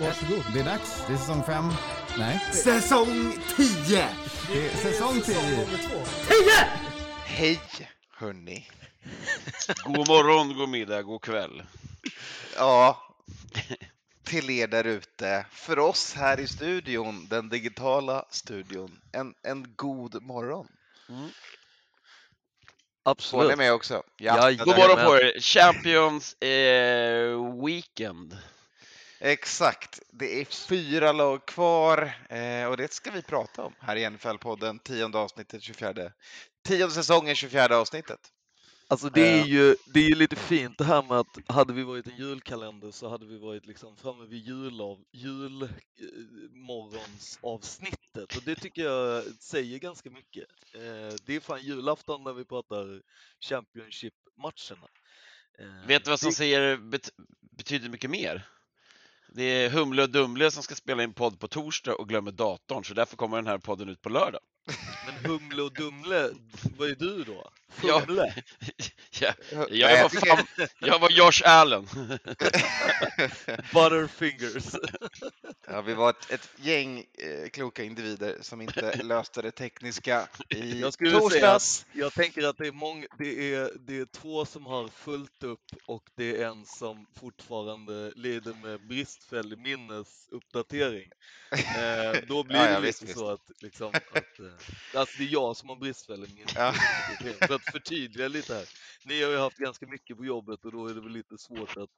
Varsågod. Det är dags. Det är säsong fem. Nej, Säsong 10! det är säsong tio. Hej hörni! God morgon, god middag, god kväll. Ja, till er där ute. För oss här i studion, den digitala studion, en, en god morgon. Ni Absolut. med också? Ja, God Jajamän. morgon på er. Champions eh, Weekend. Exakt. Det är fyra lag kvar eh, och det ska vi prata om här i NFL-podden, tionde avsnittet, 24. Tionde säsongen, 24 avsntet. Alltså det är ju det är ju lite fint det här med att hade vi varit en julkalender så hade vi varit liksom framme vid julav, julmorgonsavsnittet och det tycker jag säger ganska mycket. Eh, det är fan julafton när vi pratar Championship-matcherna. Eh, Vet du vad som det- säger bet betyder mycket mer? Det är Humle och Dumle som ska spela in podd på torsdag och glömmer datorn, så därför kommer den här podden ut på lördag. Men Humle och Dumle, vad är du då? Ja. Fumle? Ja, Nej, jag, var fan, jag var Josh Allen. Butterfingers? Ja, vi var ett, ett gäng eh, kloka individer som inte löste det tekniska i Jag skulle säga torsdags. Jag tänker att det är, många, det, är, det är två som har fullt upp och det är en som fortfarande lider med bristfällig minnesuppdatering. Eh, då blir Ja, det ja, lite visst, så att, liksom, att eh, alltså det är jag som har bristfällig Ja. minnesuppdatering. För att förtydliga lite här. Ni har ju haft ganska mycket på jobbet och då är det väl lite svårt att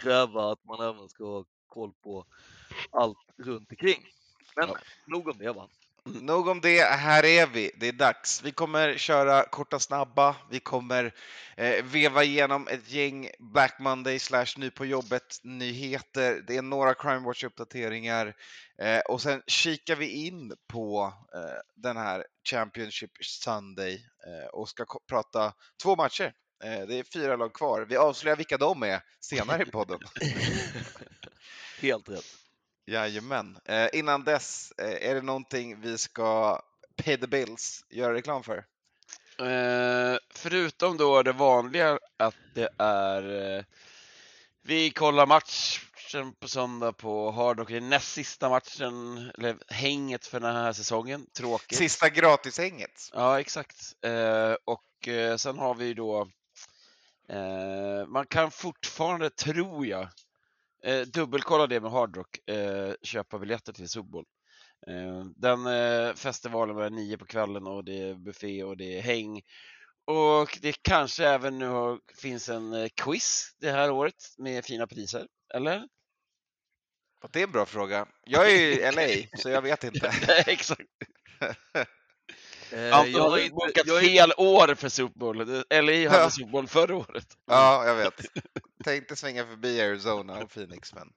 kräva att man även ska ha koll på allt runt omkring. Men Ja. nog om det va. Nog om det, här är vi. Det är dags. Vi kommer köra korta snabba. Vi kommer eh, veva igenom ett gäng Black Monday slash ny på jobbet nyheter. Det är några Crime Watch uppdateringar eh, och sen kikar vi in på eh, den här Championship Sunday eh, och ska prata två matcher. Eh, det är fyra lag kvar. Vi avslöjar vilka de är senare i podden. Helt rätt. Jajamän. Eh, innan dess, eh, är det någonting vi ska pay the bills, göra reklam för? Eh, förutom då det vanliga att det är eh, vi kollar matchen på söndag på Hard Rock. Det är näst sista matchen, eller hänget för den här säsongen. Tråkigt. Sista gratishänget. Ja, exakt. Eh, och sen har vi då man kan fortfarande, tror jag, eh, dubbelkolla det med Hard Rock, eh, köpa biljetter till Super. Eh, den eh, festivalen börjar nio på kvällen och det är buffé och det är häng. Och det kanske även nu finns en eh, quiz det här året med fina priser, eller? Det är en bra fråga. Jag är ju i LA, så jag vet inte. Exakt. Eh, Anton jag har inte- bokat jag fel år för Super Bowl. LA hade Ja. Super Bowl förra året. Ja, jag vet. Tänkte svänga förbi Arizona och Phoenix, men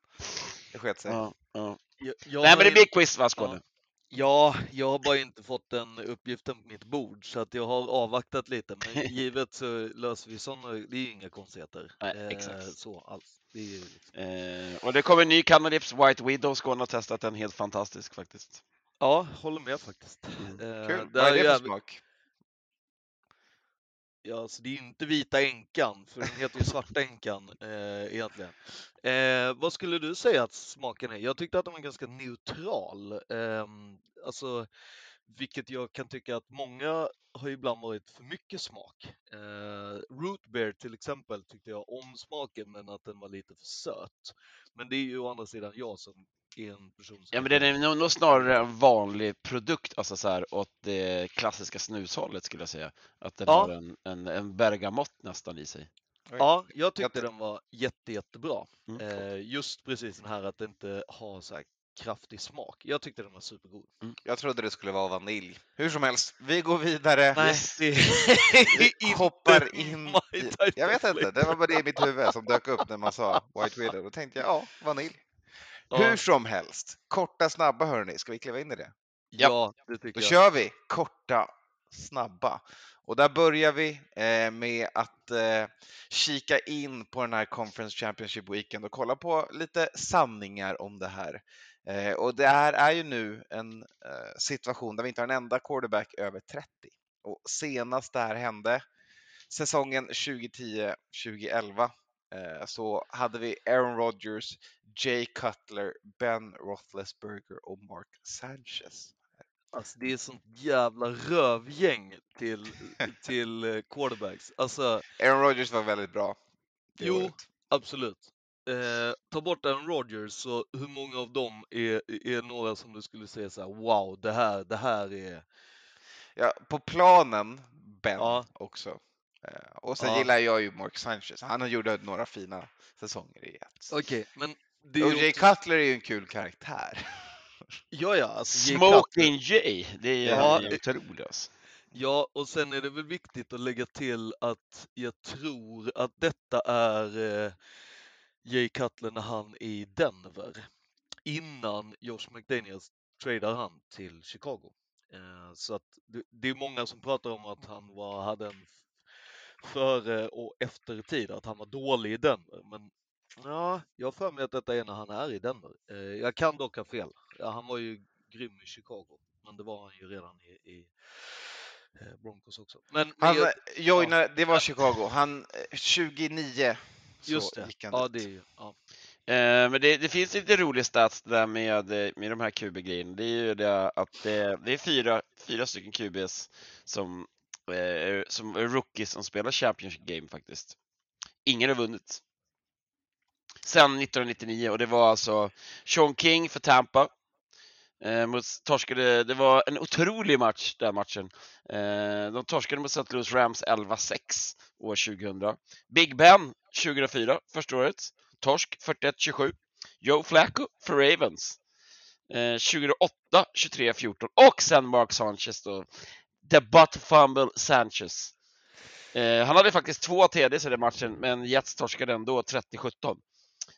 det sket sig. Ja, ja. Jag, jag Nej har men det in- blir quiz va Skåne? Ja, jag har bara inte fått den uppgiften på mitt bord så att jag har avvaktat lite. Men givet så löser vi sådana, det är ju inga konstigheter. Nej, eh, exakt. Så alls. Det är ju liksom... Eh, och det kommer en ny Canadips White Widow. Skåne har testat den, helt fantastisk faktiskt. Ja, håller med faktiskt. Mm. Eh, Kul. Vad är det för smak? Ja, så det är inte vita änkan, för den heter ju svarta änkan eh, egentligen. Eh, vad skulle du säga att smaken är? Jag tyckte att den var ganska neutral. Eh, alltså, vilket jag kan tycka att många har ju ibland varit för mycket smak. Eh, root beer till exempel tyckte jag om smaken, men att den var lite för söt. Men det är ju å andra sidan jag som är en person som... Ja men den är nog, nog snarare en vanlig produkt, alltså så här åt det klassiska snushållet skulle jag säga. Att den Ja. har en, en, en bergamott nästan i sig. Ja, jag tyckte den var jätte, jättebra. Mm. Eh, just precis den här att det inte har så här kraftig smak. Jag tyckte den var supergod. Jag trodde det skulle vara vanilj. Hur som helst, vi går vidare. Nej, det inte Hoppar in Jag vet inte, det var bara det i mitt huvud som dök upp när man sa White Widow. Då tänkte jag, ja, vanilj. Hur som helst, korta snabba hörni, ska vi kliva in i det? ja, det tycker Då jag. kör vi korta, snabba. Och där börjar vi eh, med att eh, kika in på den här Conference Championship Weekend och kolla på lite sanningar om det här. Eh, och det här är ju nu en eh, situation där vi inte har en enda quarterback över 30. Och senast det här hände, säsongen 2010-2011, eh, så hade vi Aaron Rodgers, Jay Cutler, Ben Roethlisberger och Mark Sanchez. Alltså, det är sånt jävla rövgäng till, till eh, quarterbacks. Alltså, Aaron Rodgers var väldigt bra. Jo. året. absolut. Eh, ta bort Aaron Rodgers, så hur många av dem är, är några som du skulle säga så här, wow, det här, det här är... Ja, på planen, Ben Ja. också. Eh, och sen Ja. gillar jag ju Mark Sanchez. Han har gjort några fina säsonger i ett. Okej, men det Och ju Jay också... Cutler är ju en kul karaktär. Ja, ja, alltså Jay Cutler. Smoking Jay, det är Ja, ja, eh, otroligt alltså. Ja, och sen är det väl viktigt att lägga till att jag tror att detta är eh, Jay Cutler när han är i Denver. Innan Josh McDaniels tradar han till Chicago. Eh, så att det, är många som pratar om att han var, hade en före och efter tid, att han var dålig i Denver. Men ja, jag har för mig att detta är när han är i Denver. Eh, jag kan dock ha fel. Ja, han var ju grym i Chicago, men det var han ju redan i, i eh, Broncos också. Men, men Han jag, joinade, det var Chicago. Han, eh, 29 så just det, ja det är ju, ja. Eh, men det, det finns lite rolig stats där med, eh, med de här QB-grejerna. Det är ju det att det, det är fyra, fyra stycken QBs som, eh, som är rookies som spelar Championship Game faktiskt. Ingen har vunnit. Sen 1999 och det var alltså Sean King för Tampa. Eh, mot, torskade, det var en otrolig match den matchen. Eh, de torskade mot St. Louis Rams 11-6 år 2000. Big Ben 2004, första året. Torsk 41-27. Joe Flacco för Ravens. Eh, 2008 23-14 och sen Mark Sanchez då. The butt fumble Sanchez. Eh, han hade faktiskt två TDs i den matchen, men Jets torskade ändå 30-17.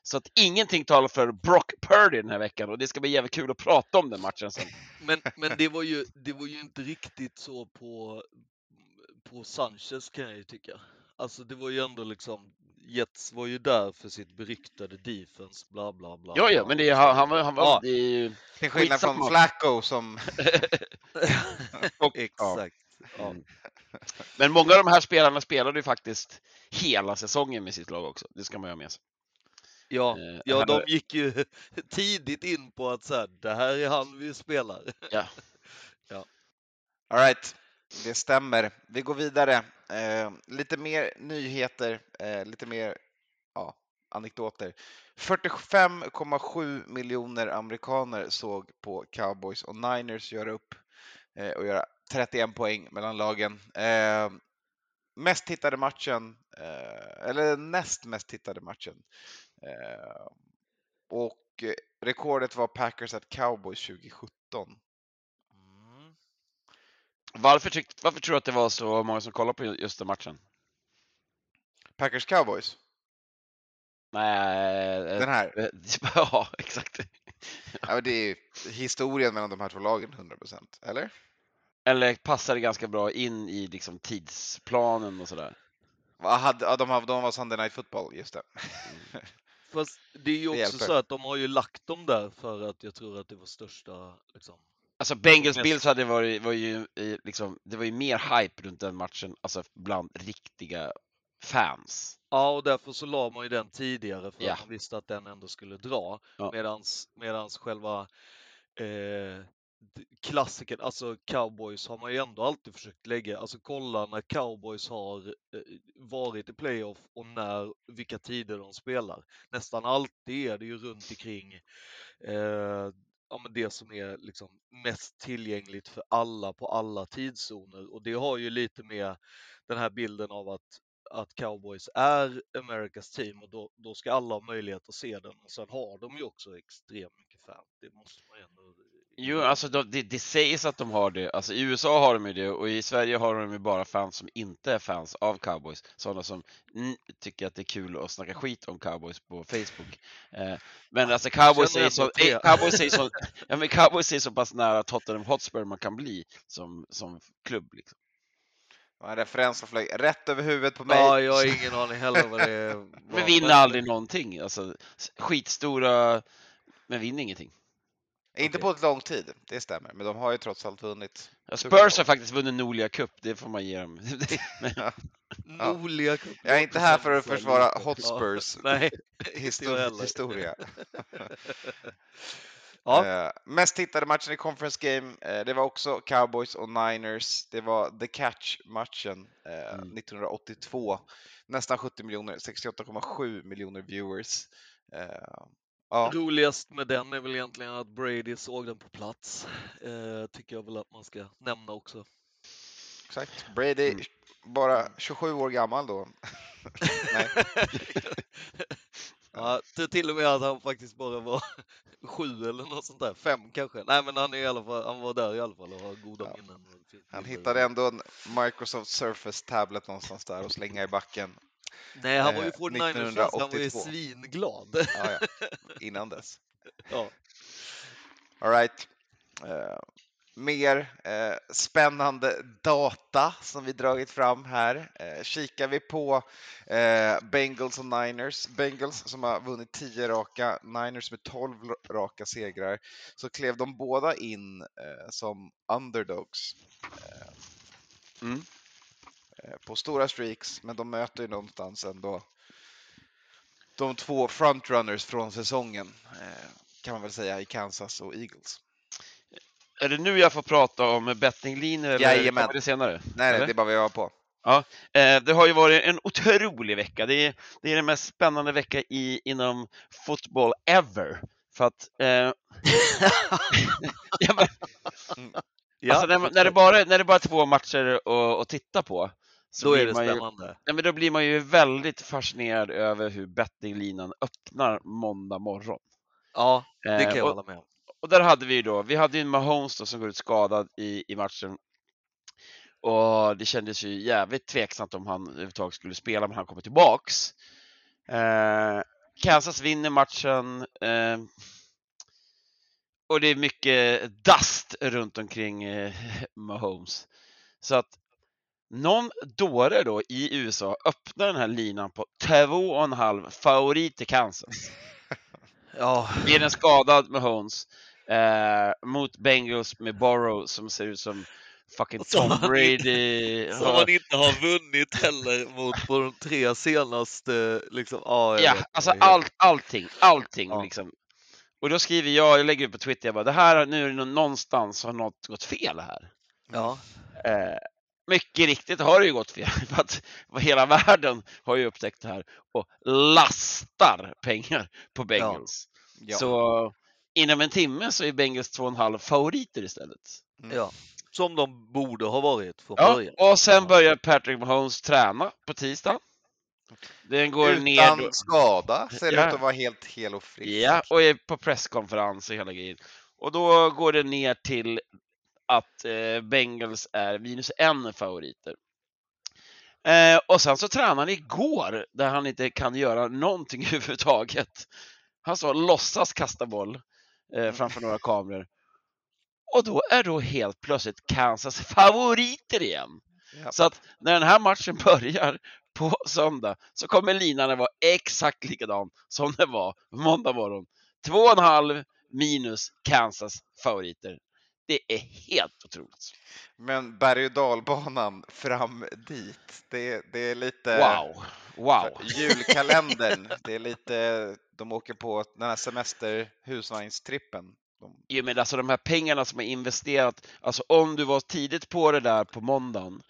Så att ingenting talar för Brock Purdy den här veckan och det ska bli jävligt kul att prata om den matchen sen. Men, men det, var ju, det var ju inte riktigt så på, på Sanchez kan jag ju tycka. Alltså det var ju ändå liksom, Jets var ju där för sitt beryktade defense, bla bla bla. Ja, ja, men det, är- han, han, var- han var... Ja. Det är ju... Till skillnad från. Flacco som... och, Exakt. Ja. Men många av de här spelarna spelade ju faktiskt hela säsongen med sitt lag också. Det ska man ju ha med sig. Ja, Eh, ja, de gick ju tidigt in på att så här, det här är han vi spelar. All right, det stämmer. Vi går vidare. Eh, lite mer nyheter, eh, lite mer ja, anekdoter. 45,7 miljoner amerikaner såg på Cowboys och Niners göra upp eh, och göra 31 poäng mellan lagen. Eh, mest tittade matchen, eh, eller näst mest tittade matchen. Eh, och eh, rekordet var Packers at Cowboys 2017. Mm. Varför, tyck, varför tror du att det var så många som kollade på just den matchen? Packers Cowboys, Nej, den här. eh, ja, exakt. Ja, det är historien mellan de här två lagen 100%, eller? Eller passade ganska bra in i liksom tidsplanen och sådär. Ja, de, var Sunday Night Football, just det. Fast det är ju också så att de har ju lagt dem där för att jag tror att det var största liksom. Alltså Bengals Bills hade varit, var ju liksom, det var ju mer hype runt den matchen, alltså bland riktiga fans. Ja, och därför så la man ju den tidigare för Ja. att man visste att den ändå skulle dra. Ja. Medans, medans själva eh, klassiken, alltså cowboys har man ju ändå alltid försökt lägga, alltså kolla när cowboys har eh, varit i playoff och när, vilka tider de spelar. Nästan alltid är det ju runt omkring eh, ja, men det som är liksom mest tillgängligt för alla på alla tidszoner och det har ju lite med den här bilden av att att cowboys är Americas team och då, då ska alla ha möjlighet att se den och sen har de ju också extremt mycket fan. Det måste man ju ändå... Jo, alltså de, det, det sägs att de har det. Alltså, I USA har de ju det och i Sverige har de ju bara fans som inte är fans av cowboys. Sådana som mm, tycker att det är kul att snacka skit om cowboys på Facebook. Eh, men alltså cowboys är, så, eh, cowboys, är så, ja, men cowboys är så pass nära Tottenham Hotspur man kan bli som, som klubb. Liksom. En referens som flög rätt över huvudet på mig. Ja, jag har ingen aning heller vad det är. Men vinner aldrig någonting. Alltså, skitstora, men vinner ingenting. Inte på ett lång tid, det stämmer. Men de har ju trots allt vunnit. Ja, Spurs har faktiskt vunnit Norlia Cup, det får man ge dem. Ja. Nordliga Cup, Jag är inte här för att försvara. Hotspurs Nej, histo- jag heller. historia. ja, Eh, mest tittade matchen i Conference Game, eh, det var också Cowboys och Niners. Det var The Catch-matchen eh, Mm. 1982. Nästan 70 miljoner, 68,7 miljoner viewers. Ja, roligast med den är väl egentligen att Brady såg den på plats. Eh, tycker jag väl att man ska nämna också. exakt. Brady, Mm. bara 27 år gammal då. Nej. Ja, till- till och med att han faktiskt bara var sju eller något sånt där, fem kanske. Nej, men han, är i alla fall, han var där i alla fall och har goda Ja. minnen. Han hittade ändå en Microsoft Surface Tablet någonstans där och slänga i backen. Nej, han var ju eh, 49ers fans, han var ju 1982. svinglad. Ja, ja. Innan dess. Ja. All right. Eh, mer eh, spännande data som vi dragit fram här. Eh, kikar vi på Bengals och Niners. Bengals som har vunnit 10 raka, Niners med 12 raka segrar, så klev de båda in som underdogs Mm. Eh, på stora streaks, men de möter ju någonstans ändå de två frontrunners från säsongen, eh, kan man väl säga, i Kansas och Eagles. Är det nu jag får prata om bettinglinjer eller Jajamän. kommer det senare? Nej, Eller? det är bara vad jag var på. Eh, det har ju varit en otrolig vecka. Det är, det är den mest spännande vecka i, inom fotboll ever. För att... Eh, ja, men, Ja, alltså, när, när, det bara, när det bara är två matcher att, att titta på, så då är det man ju, spännande. ja, men då blir man ju väldigt fascinerad över hur bettinglinan öppnar måndag morgon. Ja, det Eh, kan jag och, hålla med om. och där hade vi ju då, vi hade ju Mahomes då som går ut skadad i, i matchen. Och det kändes ju jävligt tveksamt om han överhuvudtaget skulle spela, men han kommer tillbaks. Eh, Kansas vinner matchen. Eh, och det är mycket dust runt omkring eh, Mahomes. Så att någon dåre då i USA öppnar den här linan på 2,5 favorit till Kansas Ja, med en skadad Mahomes eh, mot Bengals med Borrow som ser ut som fucking Tom han Brady. som man inte har vunnit heller mot på de tre senaste, liksom. Jag Ja, alltså allt, allting, allting Ja. liksom. Och då skriver jag, jag lägger ut på Twitter, jag bara, det här, nu är det nå- någonstans har något gått fel här. Ja, Eh, mycket riktigt har det ju gått fel, för att hela världen har ju upptäckt det här och lastar pengar på Bengals. Ja. Så inom en timme så är Bengals 2,5 favoriter istället. Mm. ja. Som de borde ha varit från Ja, början. och sen börjar Patrick Mahomes träna på tisdag. Den går ner Utan skada, ser det Ja. ut att vara helt hel och frisk. ja, och är på presskonferens och hela grejen. Och då går det ner till att eh, Bengals är minus en favoriter. Eh, och sen så tränade han igår där han inte kan göra någonting överhuvudtaget. Han så låtsas kasta boll eh, framför några kameror. Och då är då helt plötsligt Kansas favoriter igen. Ja. Så att när den här matchen börjar på söndag så kommer linan att vara exakt likadan som det var måndag morgon. 2,5 minus Kansas favoriter. Det är helt otroligt. Men berg och dalbanan fram dit, det, det är lite Wow! Wow! julkalendern. Det är lite, de åker på den här semester husvagnstrippen. De, Jo, men alltså de här pengarna som är investerat, alltså om du var tidigt på det där på måndagen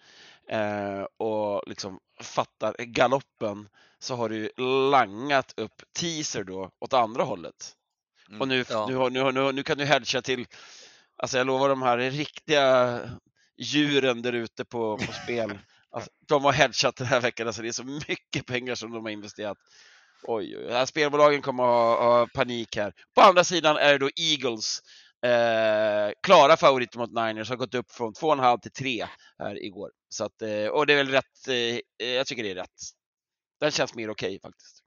eh, och liksom fattar galoppen så har du langat upp teaser då åt andra hållet. Mm, Och nu, ja. nu, nu, nu, nu kan du hedga till, alltså jag lovar de här riktiga djuren där ute på, på spel, alltså, de har hedgat den här veckan, alltså det är så mycket pengar som de har investerat. Oj, oj, oj. Spelbolagen kommer ha, ha panik här. På andra sidan är det då Eagles. Eh, klara favoriter mot Niners har gått upp från 2,5 till 3 här igår. Så att, eh, och det är väl rätt, eh, jag tycker det är rätt. Den känns mer okej faktiskt.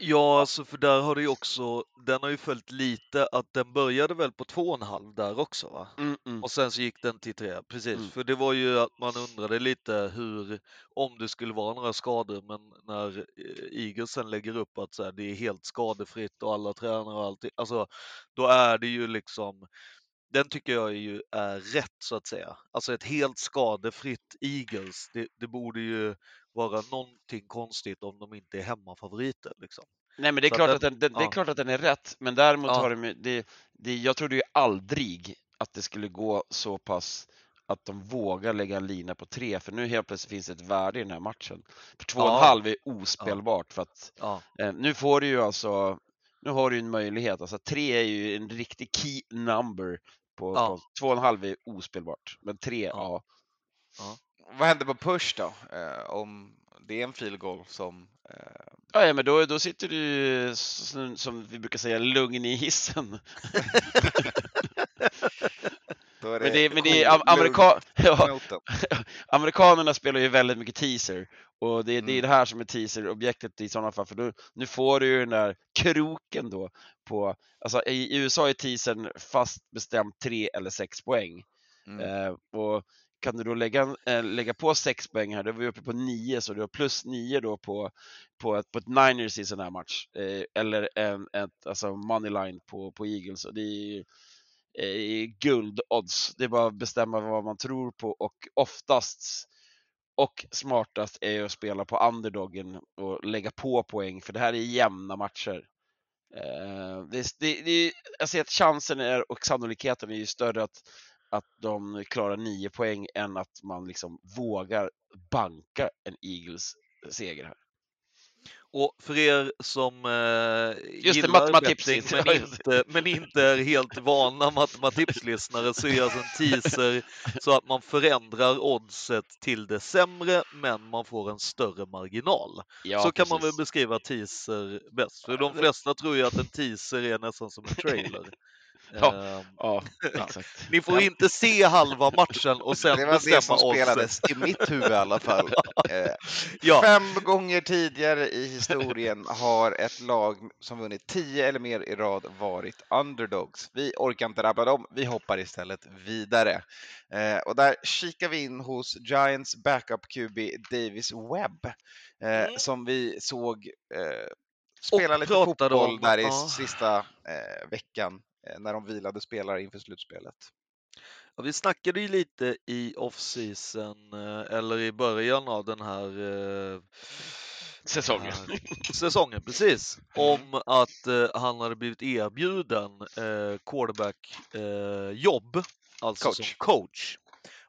Ja, alltså för där har det ju också, den har ju följt lite att den började väl på 2,5 där också va? Mm, mm. Och sen så gick den till 3, precis. Mm. För det var ju att man undrade lite hur, om det skulle vara några skador, men när eh, Eaglesen lägger upp att så här, det är helt skadefritt och alla tränare och allting, alltså då är det ju liksom den tycker jag ju är rätt så att säga. Alltså ett helt skadefritt Eagles, det, det borde ju vara någonting konstigt om de inte är hemmafavoriter. Liksom. Nej, men det är, Så klart att att den, den, det är ja. klart att den är rätt, men däremot Ja. har de det, det, jag trodde ju aldrig att det skulle gå så pass att de vågar lägga en lina på tre, för nu helt plötsligt finns det ett värde i den här matchen. För två och en Ja. halv är ospelbart för att Ja, eh, nu får du ju alltså, nu har du en möjlighet, alltså tre är ju en riktig key number på, Ja. på två och en halv är ospelbart, men tre, ja. Ja. Vad händer på push då? Eh, om det är en field goal som... Eh, Ja, ja, men då, då sitter du som, som vi brukar säga lugn i hissen. är Men det, men det är amerika- ja, amerikanerna spelar ju väldigt mycket teaser och det, det är Mm. det här som är teaser-objektet i sådana fall, för då, nu får du ju den där kroken då på, alltså i USA är teasern fast bestämt tre eller sex poäng. Mm. Eh, och kan du då lägga, äh, lägga på sex poäng här, då är vi uppe på nio, så du har plus nio då på, på, ett, på ett Niners i sån här match. Eh, eller en, ett, alltså moneyline på, på Eagles. Och det är eh, guldodds. Det är bara att bestämma vad man tror på och oftast och smartast är ju att spela på underdogen och lägga på poäng, för det här är jämna matcher. Eh, det, det, det, jag ser att chansen är, och sannolikheten är ju större att, att de klarar nio poäng än att man liksom vågar banka en Eagles seger här. Och för er som eh, gillar betting, men, inte, men inte är helt vana matematipslyssnare så är alltså en teaser så att man förändrar oddset till det sämre men man får en större marginal. Ja, så kan man väl precis. beskriva teaser bäst. För de flesta tror ju att en teaser är nästan som en trailer. Ja. Ehm, Ja, exakt. ni får inte se halva matchen och sen Det var det bestämma som oddset. spelades i mitt huvud i alla fall. Ja. Fem gånger tidigare i historien har ett lag som vunnit tio eller mer i rad varit underdogs. Vi orkar inte rabbla dem, vi hoppar istället vidare. Eh, och där kikar vi in hos Giants backup QB Davis Webb, eh, Mm. som vi såg spela lite fotboll om- där i ja. sista eh, veckan när de vilade spelare inför slutspelet. Ja, vi snackade ju lite i off-season eh, eller i början av den här eh, Säsongen. säsongen, precis, om att eh, han hade blivit erbjuden eh, quarterback-jobb, alltså som Coach. coach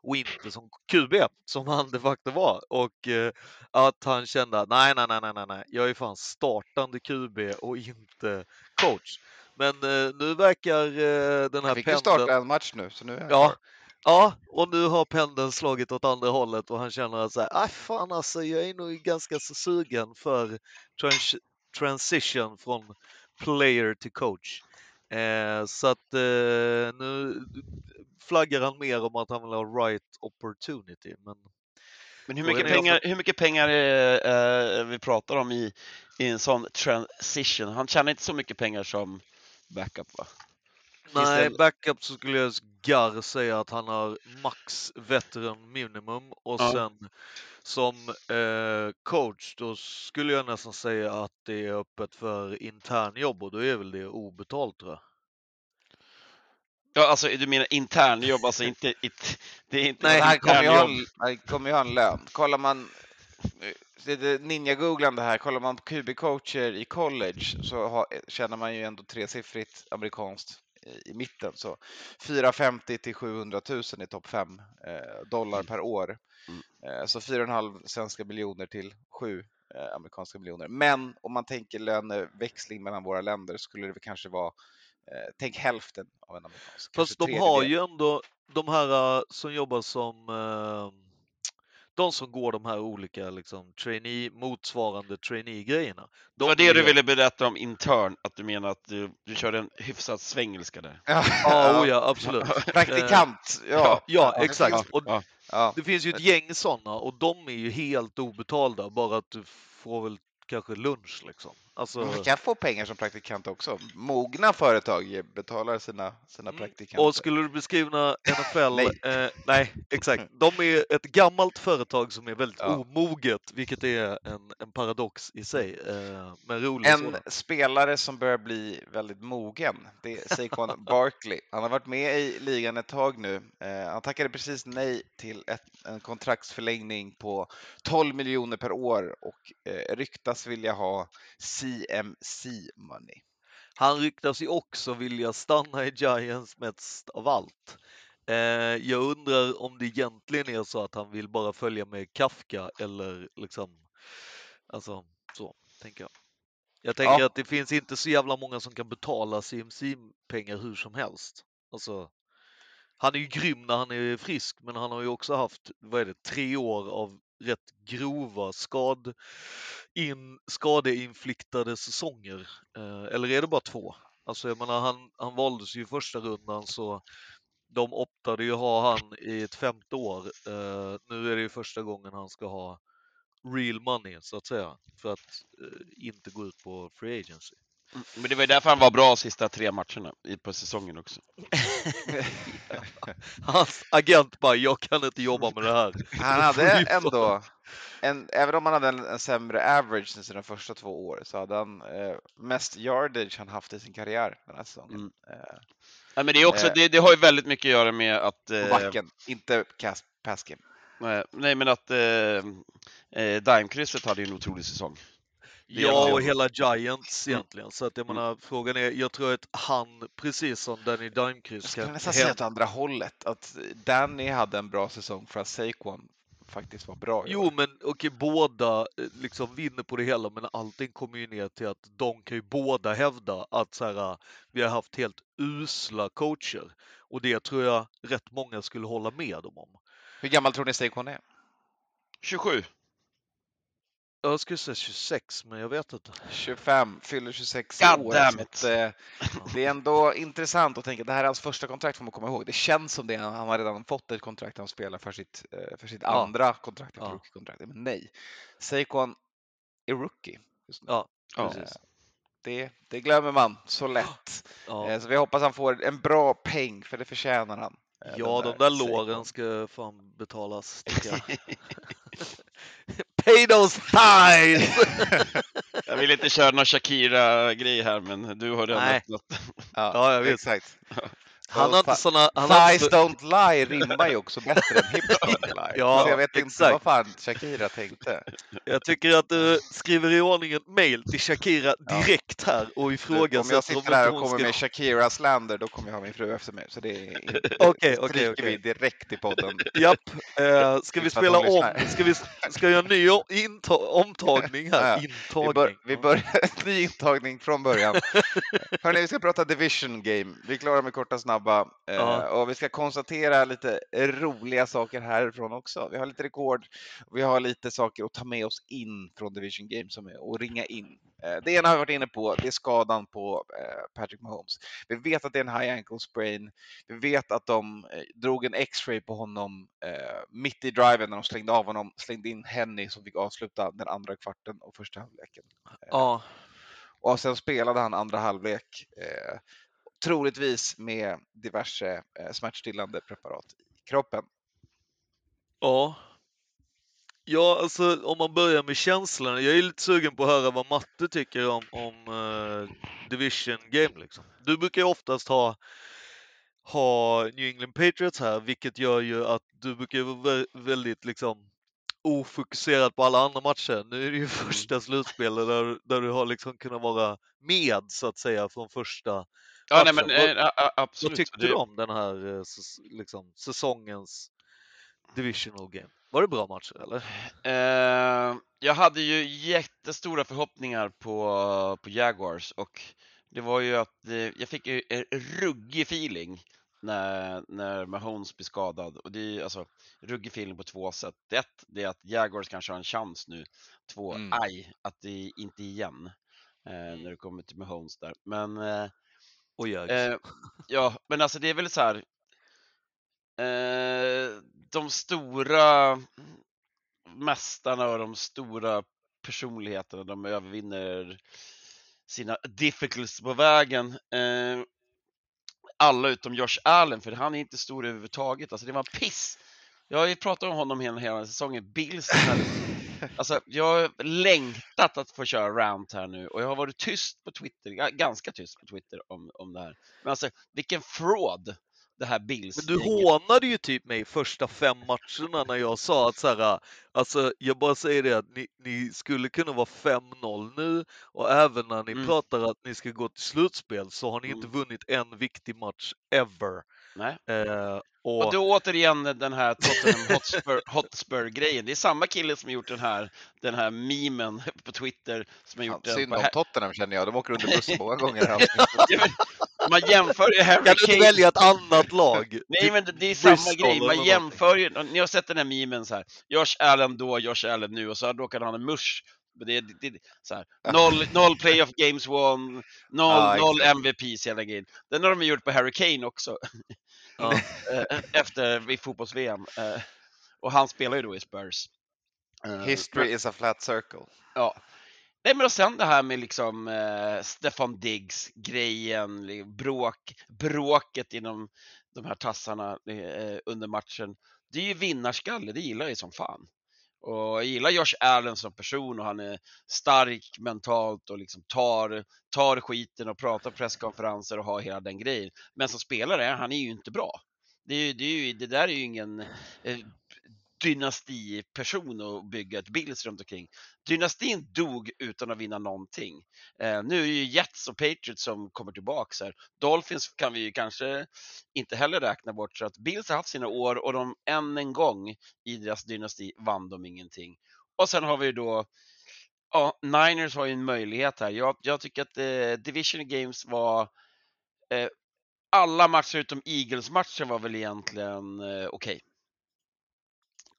och inte som QB som han de facto var och eh, att han kände att nej, nej, nej, nej, nej, jag är fan startande QB och inte coach. Men eh, nu verkar eh, den här Han fick ju pendeln- starta en match nu, så nu är han Ja, klar. ja, och nu har pendeln slagit åt andra hållet och han känner att så här, "Aj, fan alltså, jag är nog ganska så sugen för trans transition från player till coach. Eh, så att eh, nu flaggar han mer om att han vill ha right opportunity. Men Men hur mycket är pengar, hur mycket pengar eh, eh, vi pratar om i, i en sån transition? Han tjänar inte så mycket pengar som backup va? nej, backup så skulle jag garr säga att han har max veteran minimum och Ja. sen som eh, coach då skulle jag nästan säga att det är öppet för internjobb och då är väl det obetalt tror jag. Ja, alltså du menar internjobb, alltså inte... It, det är inte Nej, han kommer ju ha, en- han kommer ju ha en lön. Kollar man ninja-googlande här, kollar man på QB-coacher i college så har, tjänar man ju ändå tresiffrigt amerikanskt i- i mitten. Så 450 till 700 000 i topp 5 eh, dollar per år. Mm. Eh, så 4,5 svenska miljoner till 7 eh, amerikanska miljoner. Men om man tänker löneväxling mellan våra länder skulle det kanske vara eh, Tänk hälften av en amerikansk. Fast de har ju ändå de här eh, som jobbar som eh, de som går de här olika liksom, trainee, motsvarande trainee-grejerna. Det var de det du ville berätta om intern, att du menar att du, du körde en hyfsad svengelska där. Ja, oh ja, absolut. Praktikant, ja. Ja, Ja, exakt. Och Ja. Ja. det finns ju ett gäng sådana och de är ju helt obetalda, bara att du får väl kanske lunch liksom. Alltså, Man kan få pengar som praktikant också. Mogna företag betalar sina, sina Mm. praktikanter. och skulle du beskriva NFL, Nej. eh, nej exakt, de är ett gammalt företag som är väldigt Ja. omoget, vilket är en, en paradox i sig, eh, men rolig En sådan. spelare som börjar bli väldigt mogen, det är Saquon Barkley. Han har varit med i ligan ett tag nu. Eh, han tackade precis nej till ett, en kontraktsförlängning på 12 miljoner per år och eh, ryktas vilja ha CMC money. Han ryktas ju också vilja stanna i Giants mest av allt. Eh, jag undrar om det egentligen är så att han vill bara följa med Kafka eller liksom, alltså så tänker jag. Jag tänker Ja. att det finns inte så jävla många som kan betala CMC-pengar hur som helst. Alltså, han är ju grym när han är frisk, men han har ju också haft, vad är det, tre år av rätt grova skad, in, skadeinfliktade säsonger. Eh, eller är det bara två? Alltså jag menar, han, han valdes ju i första rundan så de optade ju ha han i ett femte år. Eh, nu är det ju första gången han ska ha real money så att säga för att eh, inte gå ut på free agency. Men det var ju därför han var bra sista tre matcherna i- på säsongen också. Hans agent bara, jag kan inte jobba med det här. Han hade ändå, en, även om han hade en, en sämre average än sina första två år, så hade han eh, mest yardage han haft i sin karriär den här säsongen. Mm. Eh, men det, är också, Eh. det, det har ju väldigt mycket att göra med att... Eh, backen, inte cast, pass game. nej, men att eh, eh, Daimkrysset hade ju en otrolig säsong. Ja, och hela Giants Mm. egentligen. Så att jag Mm. menar, frågan är, jag tror att han, precis som Danny Jag Dimekryss, skulle nästan säga åt andra hållet, att Danny hade en bra säsong för att Saquon faktiskt var bra. Jo, år. men okej, båda eh, liksom vinner på det hela, men allting kommer ju ner till att de kan ju båda hävda att så här, vi har haft helt usla coacher. Och det tror jag rätt många skulle hålla med dem om. Hur gammal tror ni Saquon är? 27. Jag skulle säga 26, men jag vet inte. 25, fyller 26 God år. damn så it. att, eh, det är ändå intressant att tänka, det här är hans första kontrakt får man komma ihåg. Det känns som det, han har redan fått ett kontrakt han spelar för sitt, eh, för sitt Ja. andra kontrakt, ett Ja. rookie-kontrakt. Men nej, Saquon är rookie. Just nu. Ja, Ja. precis. Det, det glömmer man så lätt. Ja, Eh, Så vi hoppas han får en bra peng, för det förtjänar han. Eh, ja den de där Saquon. låren ska fan betalas, those ties! Jag vill inte köra någon Shakira-grej här, men du har redan Nej. öppnat. Ja, jag vet. Exakt. Han har inte såna... Han Thighs inte, don't lie rimmar ju också bättre än hips don't lie. Ja, så jag vet inte exakt. vad fan Shakira tänkte. jag tycker att du skriver i ordning ett mail till Shakira Ja. direkt här och Om jag ifrågasätter om sitter här inte och kommer ska... med Shakira slander, då kommer jag ha min fru efter mig. Så det är Okej, stryker okej, vi direkt i podden. Japp, eh, ska vi spela om? Ska vi ska jag göra en ny omtagning här? Ja, Vi, Intagning. bör, vi börjar ny intagning från början. Hörrni, vi ska prata division game. Vi är klara med korta snabba. Eh, Ja. Och vi ska konstatera lite roliga saker härifrån också. Vi har lite rekord. och Vi har lite saker att ta med oss in från division game som är att ringa in. Eh, Det ena har vi varit inne på, det är skadan på eh, Patrick Mahomes. Vi vet att det är en high ankle sprain. Vi vet att de drog en x-ray på honom mitt i driven när de slängde av honom, slängde in Henny som fick avsluta den andra kvarten och första halvleken. Ja, Och sen spelade han andra halvlek, troligtvis med diverse eh, smärtstillande preparat i kroppen. ja. Ja, alltså om man börjar med känslorna. Jag är lite sugen på att höra vad Matte tycker om, om eh, Division Game. Liksom. Du brukar ju oftast ha, ha New England Patriots här, vilket gör ju att du brukar vara vä- väldigt liksom ofokuserad på alla andra matcher. Nu är det ju första slutspelet där, där du har liksom kunnat vara med så att säga från första Ja, nej, men Matchen. Vad- eh, a- a- Vad absolut. tyckte du om den här eh, liksom, säsongens divisional game? Var det bra matcher eller? Eh, jag hade ju jättestora förhoppningar på, på Jaguars och det var ju att eh, jag fick ju en ruggig feeling när, när Mahomes blir skadad. Och det är alltså ruggig feeling på två sätt. Ett, det är att Jaguars kanske har en chans nu. Två, Mm. aj, att det inte igen. Eh, när det kommer till Mahomes där. Men eh, och Jags. Eh, ja, men alltså det är väl så här. Eh, de stora mästarna och de stora personligheterna, de övervinner sina difficulties på vägen. Eh, alla utom Josh Allen, för han är inte stor överhuvudtaget. Alltså det var piss. Jag har ju pratat om honom hela, hela säsongen. Bills, alltså jag har längtat att få köra rant här nu och jag har varit tyst på Twitter, ga- ganska tyst på Twitter om, om det här. Men alltså vilken fraud det här Bills Men du hånade ju typ mig första fem matcherna när jag sa att så här, alltså jag bara säger det att ni, ni skulle kunna vara 5-0 nu och även när ni Mm. pratar att ni ska gå till slutspel så har ni inte Mm. vunnit en viktig match ever. Nej. Eh, och, Och då återigen den här Tottenham Hotspur, Hotspur-grejen. Det är samma kille som har gjort den här, den här memen på Twitter som har gjort den synd om Ha- Tottenham känner jag, de åker under bussen många gånger. här. Ja, Man jämför ju Harry kan du inte välja ett annat lag? Nej men det- det är samma Bristol grej, man jämför ju, ni har sett den här memen så här. Josh Allen då, Josh Allen nu och så råkade han ha en mush. Men Det, det, så här. Noll, noll playoff games won, noll, Ja, noll. MVPs hela grejen. Den har de gjort på Harry Kane också, Ja. eh, efter i fotbolls-VM. Eh, Och han spelar ju då i Spurs. Eh, History is a flat circle. Ja. Nej men och sen det här med liksom eh, Stefan Diggs grejen, bråk, bråket inom de här tassarna eh, under matchen. Det är ju vinnarskalle, det gillar jag ju som fan. Och jag gillar Josh Allen som person och han är stark mentalt och liksom tar, tar skiten och pratar presskonferenser och har hela den grejen. Men som spelare, han är ju inte bra. Det, är ju, det, är ju, det där är ju ingen eh, dynastiperson och bygga ett Bills runt omkring. Dynastin dog utan att vinna någonting. Eh, nu är det ju Jets och Patriots som kommer tillbaks här. Dolphins kan vi ju kanske inte heller räkna bort så att Bills har haft sina år och de än en gång i deras dynasti vann de ingenting. Och sen har vi då Ja, Niners har ju en möjlighet här. Jag, jag tycker att eh, Division Games var eh, alla matcher utom Eagles-matchen var väl egentligen eh, okej.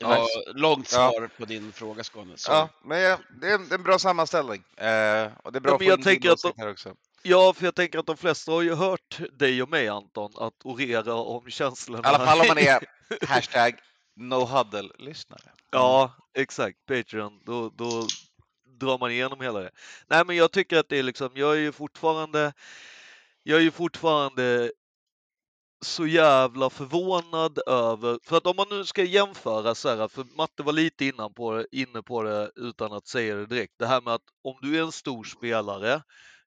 Det var långt Ja. svar på din fråga Skåne. Så. Ja, men ja, det är en, det är en bra sammanställning. Eh, och det är bra Ja, att få jag in din tänker att här också. Ja, för jag tänker att de flesta har ju hört dig och mig Anton, att orera om känslorna. I alla fall om man är hashtag no huddle-lyssnare. Ja, exakt. Patreon, då, då drar man igenom hela det. Nej, men jag tycker att det är liksom, jag är ju fortfarande, jag är ju fortfarande så jävla förvånad över, för att om man nu ska jämföra så här, för Matte var lite innan på det, inne på det utan att säga det direkt, det här med att om du är en stor spelare,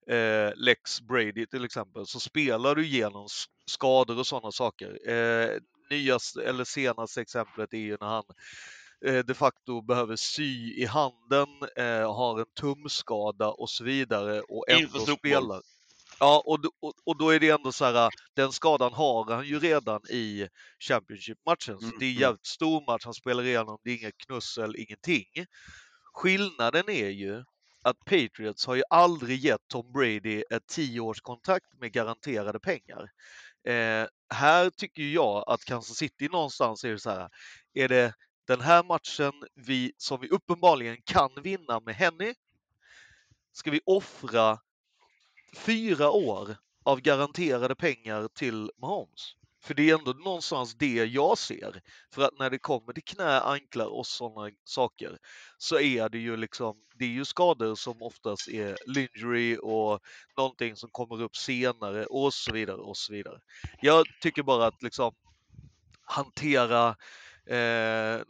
eh, Lex Brady till exempel, så spelar du igenom s- skador och sådana saker. Eh, nyaste, eller senaste exemplet är ju när han eh, de facto behöver sy i handen, eh, har en tumskada och så vidare och ändå spelar. Ja, och, och, och då är det ändå så här, den skadan har han ju redan i Championship-matchen, så Mm, det är en mm. jävligt stor match, han spelar igenom, det är inget knussel, ingenting. Skillnaden är ju att Patriots har ju aldrig gett Tom Brady ett tioårskontrakt med garanterade pengar. Eh, här tycker jag att Kansas City någonstans är det så här, är det den här matchen vi, som vi uppenbarligen kan vinna med Henny? Ska vi offra fyra år av garanterade pengar till Mahomes? För det är ändå någonstans det jag ser. För att när det kommer till knä, anklar och sådana saker så är det ju liksom, det är ju skador som oftast är lingery och någonting som kommer upp senare och så vidare och så vidare. Jag tycker bara att liksom hantera eh,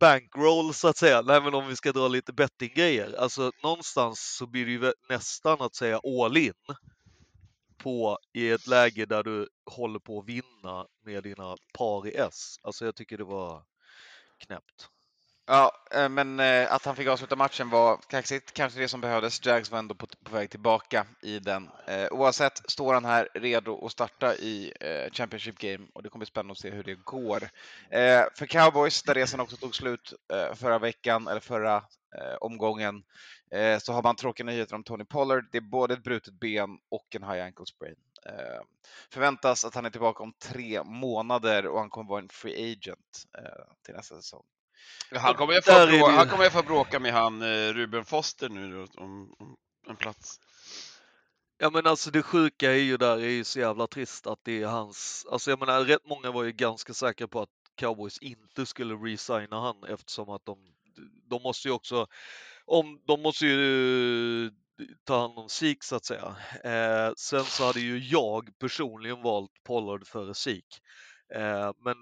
bankroll så att säga, nej men om vi ska dra lite bettinggrejer, alltså någonstans så blir det ju nästan att säga all in på i ett läge där du håller på att vinna med dina par i S. Alltså jag tycker det var knäppt. Ja, eh, men eh, att han fick avsluta matchen var kaxigt, kanske det som behövdes. Jags var ändå på, på väg tillbaka i den. Eh, oavsett står han här redo att starta i Championship Game och det kommer bli spännande att se hur det går. För Cowboys, där resan också tog slut förra veckan, eller förra omgången, så har man tråkiga nyheter om Tony Pollard. Det är både ett brutet ben och en high ankle sprain. Förväntas att han är tillbaka om tre månader och han kommer vara en free agent till nästa säsong. Han kommer ju få, det brå- ju- han kommer få bråka med han eh, Ruben Foster nu om, om en plats. Ja men alltså det sjuka är ju där är ju så jävla trist att det är hans, alltså jag menar rätt många var ju ganska säkra på att Cowboys inte skulle resigna han eftersom att de, de måste ju också, om, de måste ju ta hand om Zeke så att säga. Eh, sen så hade ju jag personligen valt Pollard före Zeke. Eh, men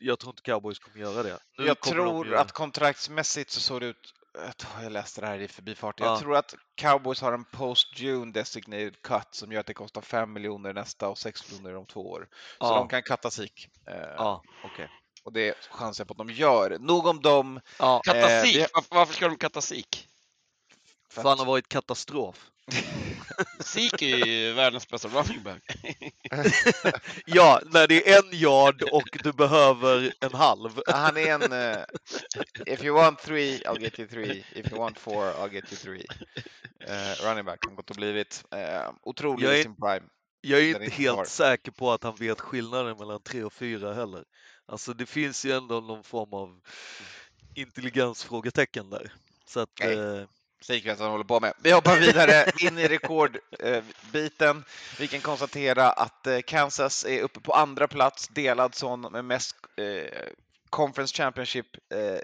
jag tror inte Cowboys kommer göra det. Nu jag de tror ju- att kontraktsmässigt så såg det ut, jag tror- jag läste det här i förbifarten, Ja. jag tror att Cowboys har en post-June designated cut som gör att det kostar 5 miljoner nästa och 6 miljoner om två år. Så Ja. de kan katta Sik. Eh, Ja, okej. Och det chansar jag på att de gör. Nog om dem. Ja, Katta Eh, Sik, vi- varför, varför ska de katta Sik? för för han att- har varit katastrof. Sik är ju världens bästa running back. Ja, när det är en yard och du behöver en halv. Han är en... eh, if you want three, I'll get you three. If you want four, I'll get you three. Eh, running back har gått och blivit uh, otrolig i är- sin prime. Jag är Den inte helt kvar. säker på att han vet skillnaden mellan 3 och 4 heller. Alltså det finns ju ändå någon form av intelligensfrågetecken där. Så att, Nej. eh, Vad han håller på med. Vi hoppar vidare in i rekordbiten. Vi kan konstatera att eh, Kansas är uppe på andra plats, delad sån med mest eh, Conference Championship, eh,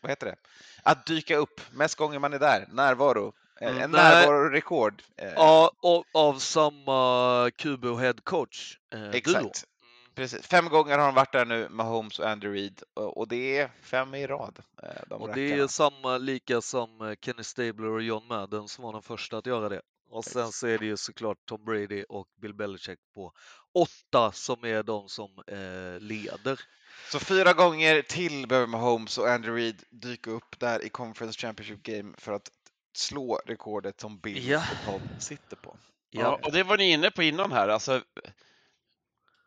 vad heter det? Att dyka upp, mest gånger man är där, närvaro. Eh, Mm. En närvarorekord. Eh, ja, och, av samma och head coach. Eh. Exakt. Precis. Fem gånger har de varit där nu, Mahomes och Andy Reid. Och det är fem i rad. eh, De Och det är samma, lika som eh, Kenny Stabler och John Madden som var den första att göra det. Och sen så är det ju såklart Tom Brady och Bill Belichick på åtta som är de som eh, leder. Så fyra gånger till behöver Mahomes och Andy Reid dyka upp där i Conference Championship Game för att slå rekordet som Bill Ja. och Tom sitter på. Ja, och det var ni inne på innan här. Alltså,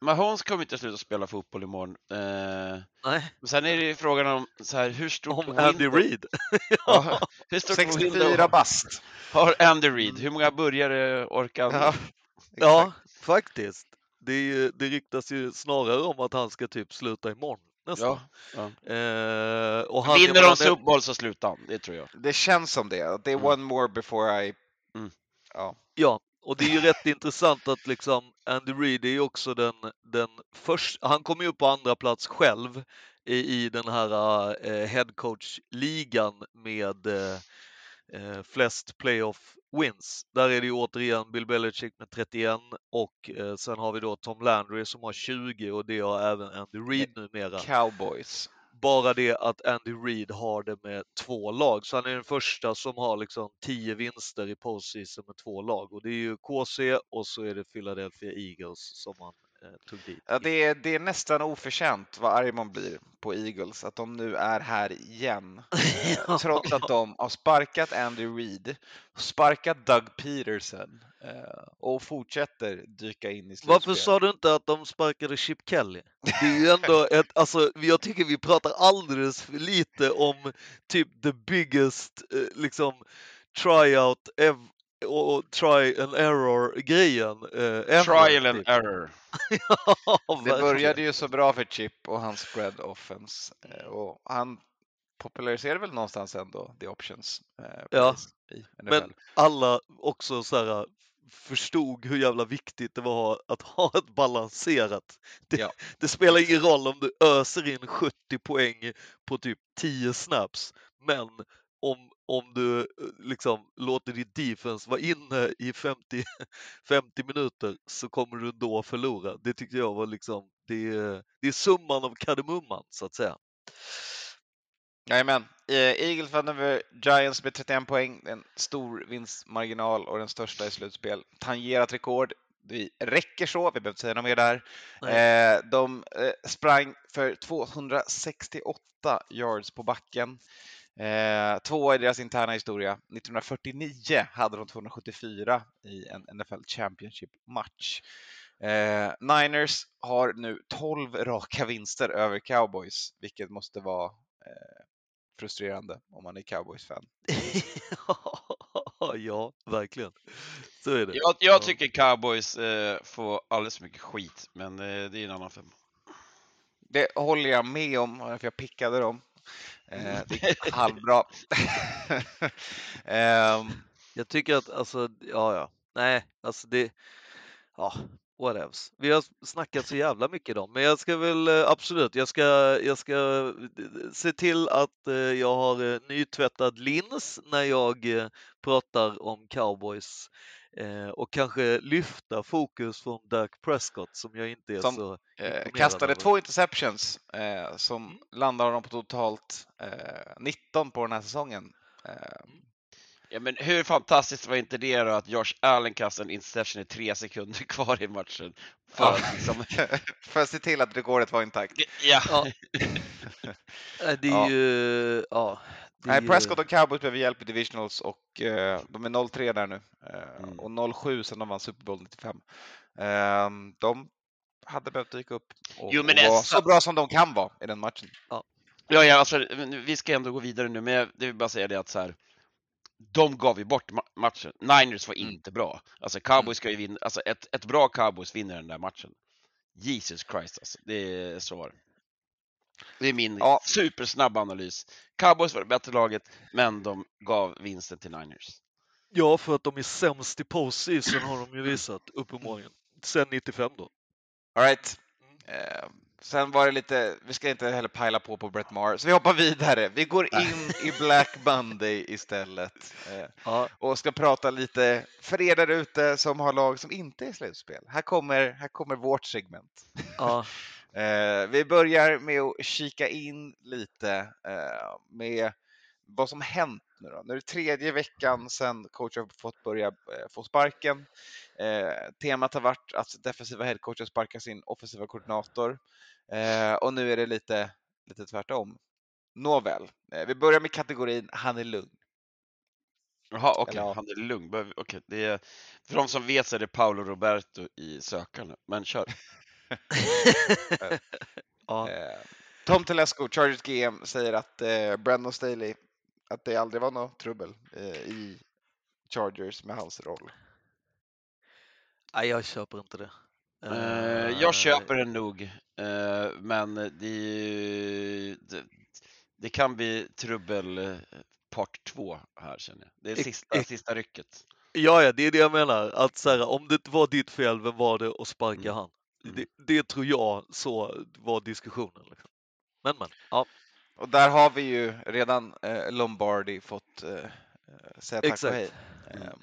Mahomes kommer inte sluta spela fotboll imorgon. Eh, Nej, men sen är det ju frågan om så här, hur stort om Andy Reid. Ja, hur stort 64 window bast. har Andy Reid? Hur många burgare orkar han? Ja, Ja, faktiskt. Det, är ju, det ryktas ju snarare om att han ska typ sluta imorgon nästan. Ja, ja. Eh, och han, Vinner de Super Bowl så slutar han, det tror jag. Det känns som det. Det är Mm. one more before I... Mm. Ja. Ja, och det är ju rätt intressant att liksom Andy Reid är ju också den, den första, han kom ju upp på andra plats själv i, i den här eh, headcoach-ligan med eh, eh, flest playoff wins. Där är det ju återigen Bill Belichick med 31 och eh, sen har vi då Tom Landry som har 20 och det har även Andy Reid numera. Cowboys. Bara det att Andy Reid har det med två lag, så han är den första som har liksom tio vinster i postseason med två lag. Och det är ju KC och så är det Philadelphia Eagles som han tog dit. Ja, det, är, det är nästan oförtjänt vad arg man blir på Eagles, att de nu är här igen. Eh, Trots att de har sparkat Andy Reid, sparkat Doug Peterson eh, och fortsätter dyka in i slutspel. Varför sa du inte att de sparkade Chip Kelly? Det är ju ändå ett, alltså jag tycker vi pratar alldeles för lite om typ the biggest eh, liksom tryout ev- och, try and error grejen. Eh, Trial and typ. error. Ja, Det började ju så bra för Chip och hans spread offense eh, och han populariserade väl någonstans ändå the options eh, Ja. Men alla också så här, förstod hur jävla viktigt det var att ha ett balanserat. Det, Ja. det spelar ingen roll om du öser in 70 poäng på typ 10 snaps, men om, om du eh, liksom låter ditt defense vara inne i 50, 50 minuter så kommer du då förlora. Det tyckte jag var liksom, det är, det är summan av kardemumman så att säga. Jajamän. Eh, Eagles vann över Giants med 31 poäng, en stor vinstmarginal och den största i slutspel. Tangerat rekord. Det räcker så, vi behöver inte säga något mer där. Nej. Eh, de sprang för 268 yards på backen. Eh, två i deras interna historia. 1949 hade de 274 i en NFL Championship-match. Eh, Niners har nu 12 raka vinster över Cowboys, vilket måste vara eh, frustrerande om man är Cowboys-fan. ja, verkligen. Så är det. Jag, jag Ja. tycker cowboys eh, får alldeles för mycket skit, men eh, det är en annan femma. Det håller jag med om, för jag pickade dem. Eh, det är halvbra. Ehm, Jag tycker att, alltså, ja, ja, nej, alltså det, ja, whatevs. Vi har snackat så jävla mycket idag, men jag ska väl eh, absolut, jag ska, jag ska eh, se till att eh, jag har eh, nytvättad lins när jag eh, pratar om cowboys eh, och kanske lyfta fokus från Dak Prescott som jag inte är Som, så eh, kastade över. två interceptions eh, som Mm. landar honom på totalt eh, 19 på den här säsongen. Eh, Ja, men hur fantastiskt var inte det då att Josh Allen kastade en interception i tre sekunder kvar i matchen? För Ja. att liksom, för att se till att rekordet var intakt. ja, Ja. Det är Ja. ju, ja. Nej, Prescott och Cowboys behöver hjälp i divisionals och eh, de är 0-3 där nu. Eh, Mm. Och 0-7 sen de vann Super Bowl 95. Eh, de hade behövt dyka upp och, Jo, men och vara så- så bra som de kan vara i den matchen. ja, ja alltså, men vi ska ändå gå vidare nu, men jag det vill bara säga det att så här, de gav ju bort ma- matchen. Niners var Mm. inte bra. Alltså Cowboys ska ju vinna, alltså ett, ett bra Cowboys vinner den där matchen. Jesus Christ alltså, det är så var det. Det är min Ja. supersnabba analys. Cowboys var det bättre laget, men de gav vinsten till Niners. Ja, för att de är sämst i postseason har de ju visat, uppenbarligen. Sen 95 då. All right. Eh, sen var det lite, vi ska inte heller pajla på på Brett Maher, så vi hoppar vidare. Vi går in i Black Monday istället eh, Ja, och ska prata lite för er där ute som har lag som inte är slutspel. Här kommer, här kommer vårt segment. ja, Eh, vi börjar med att kika in lite eh, med vad som hänt nu då. Nu är det tredje veckan sedan coach har fått börja eh, få sparken. Eh, temat har varit att defensiva headcoacher sparkar sin offensiva koordinator eh, och nu är det lite, lite tvärtom. Nåväl, eh, vi börjar med kategorin han är lugn. Jaha, okej, Eller ja. han är lugn. Okej, det är, för de som vet så är det Paolo Roberto i sökande, men kör. ja. Eh, Tom Telesco, Chargers GM, säger att eh, Brandon Staley, att det aldrig var något trubbel eh, i Chargers med hans roll. Nej, jag köper inte det. Eh, jag köper den nog, eh, men det, det, det kan bli trubbel eh, part två här känner jag. Det är sista, ex- sista rycket. Ja, ja, det är det jag menar. Att så här, om det inte var ditt fel, vem var det att sparka Mm. han? Det, det tror jag så var diskussionen. Liksom. Men, men. Ja, Och där har vi ju redan eh, Lombardi fått eh, eh, säga tack och Exakt. hej. Mm. Ehm, eh,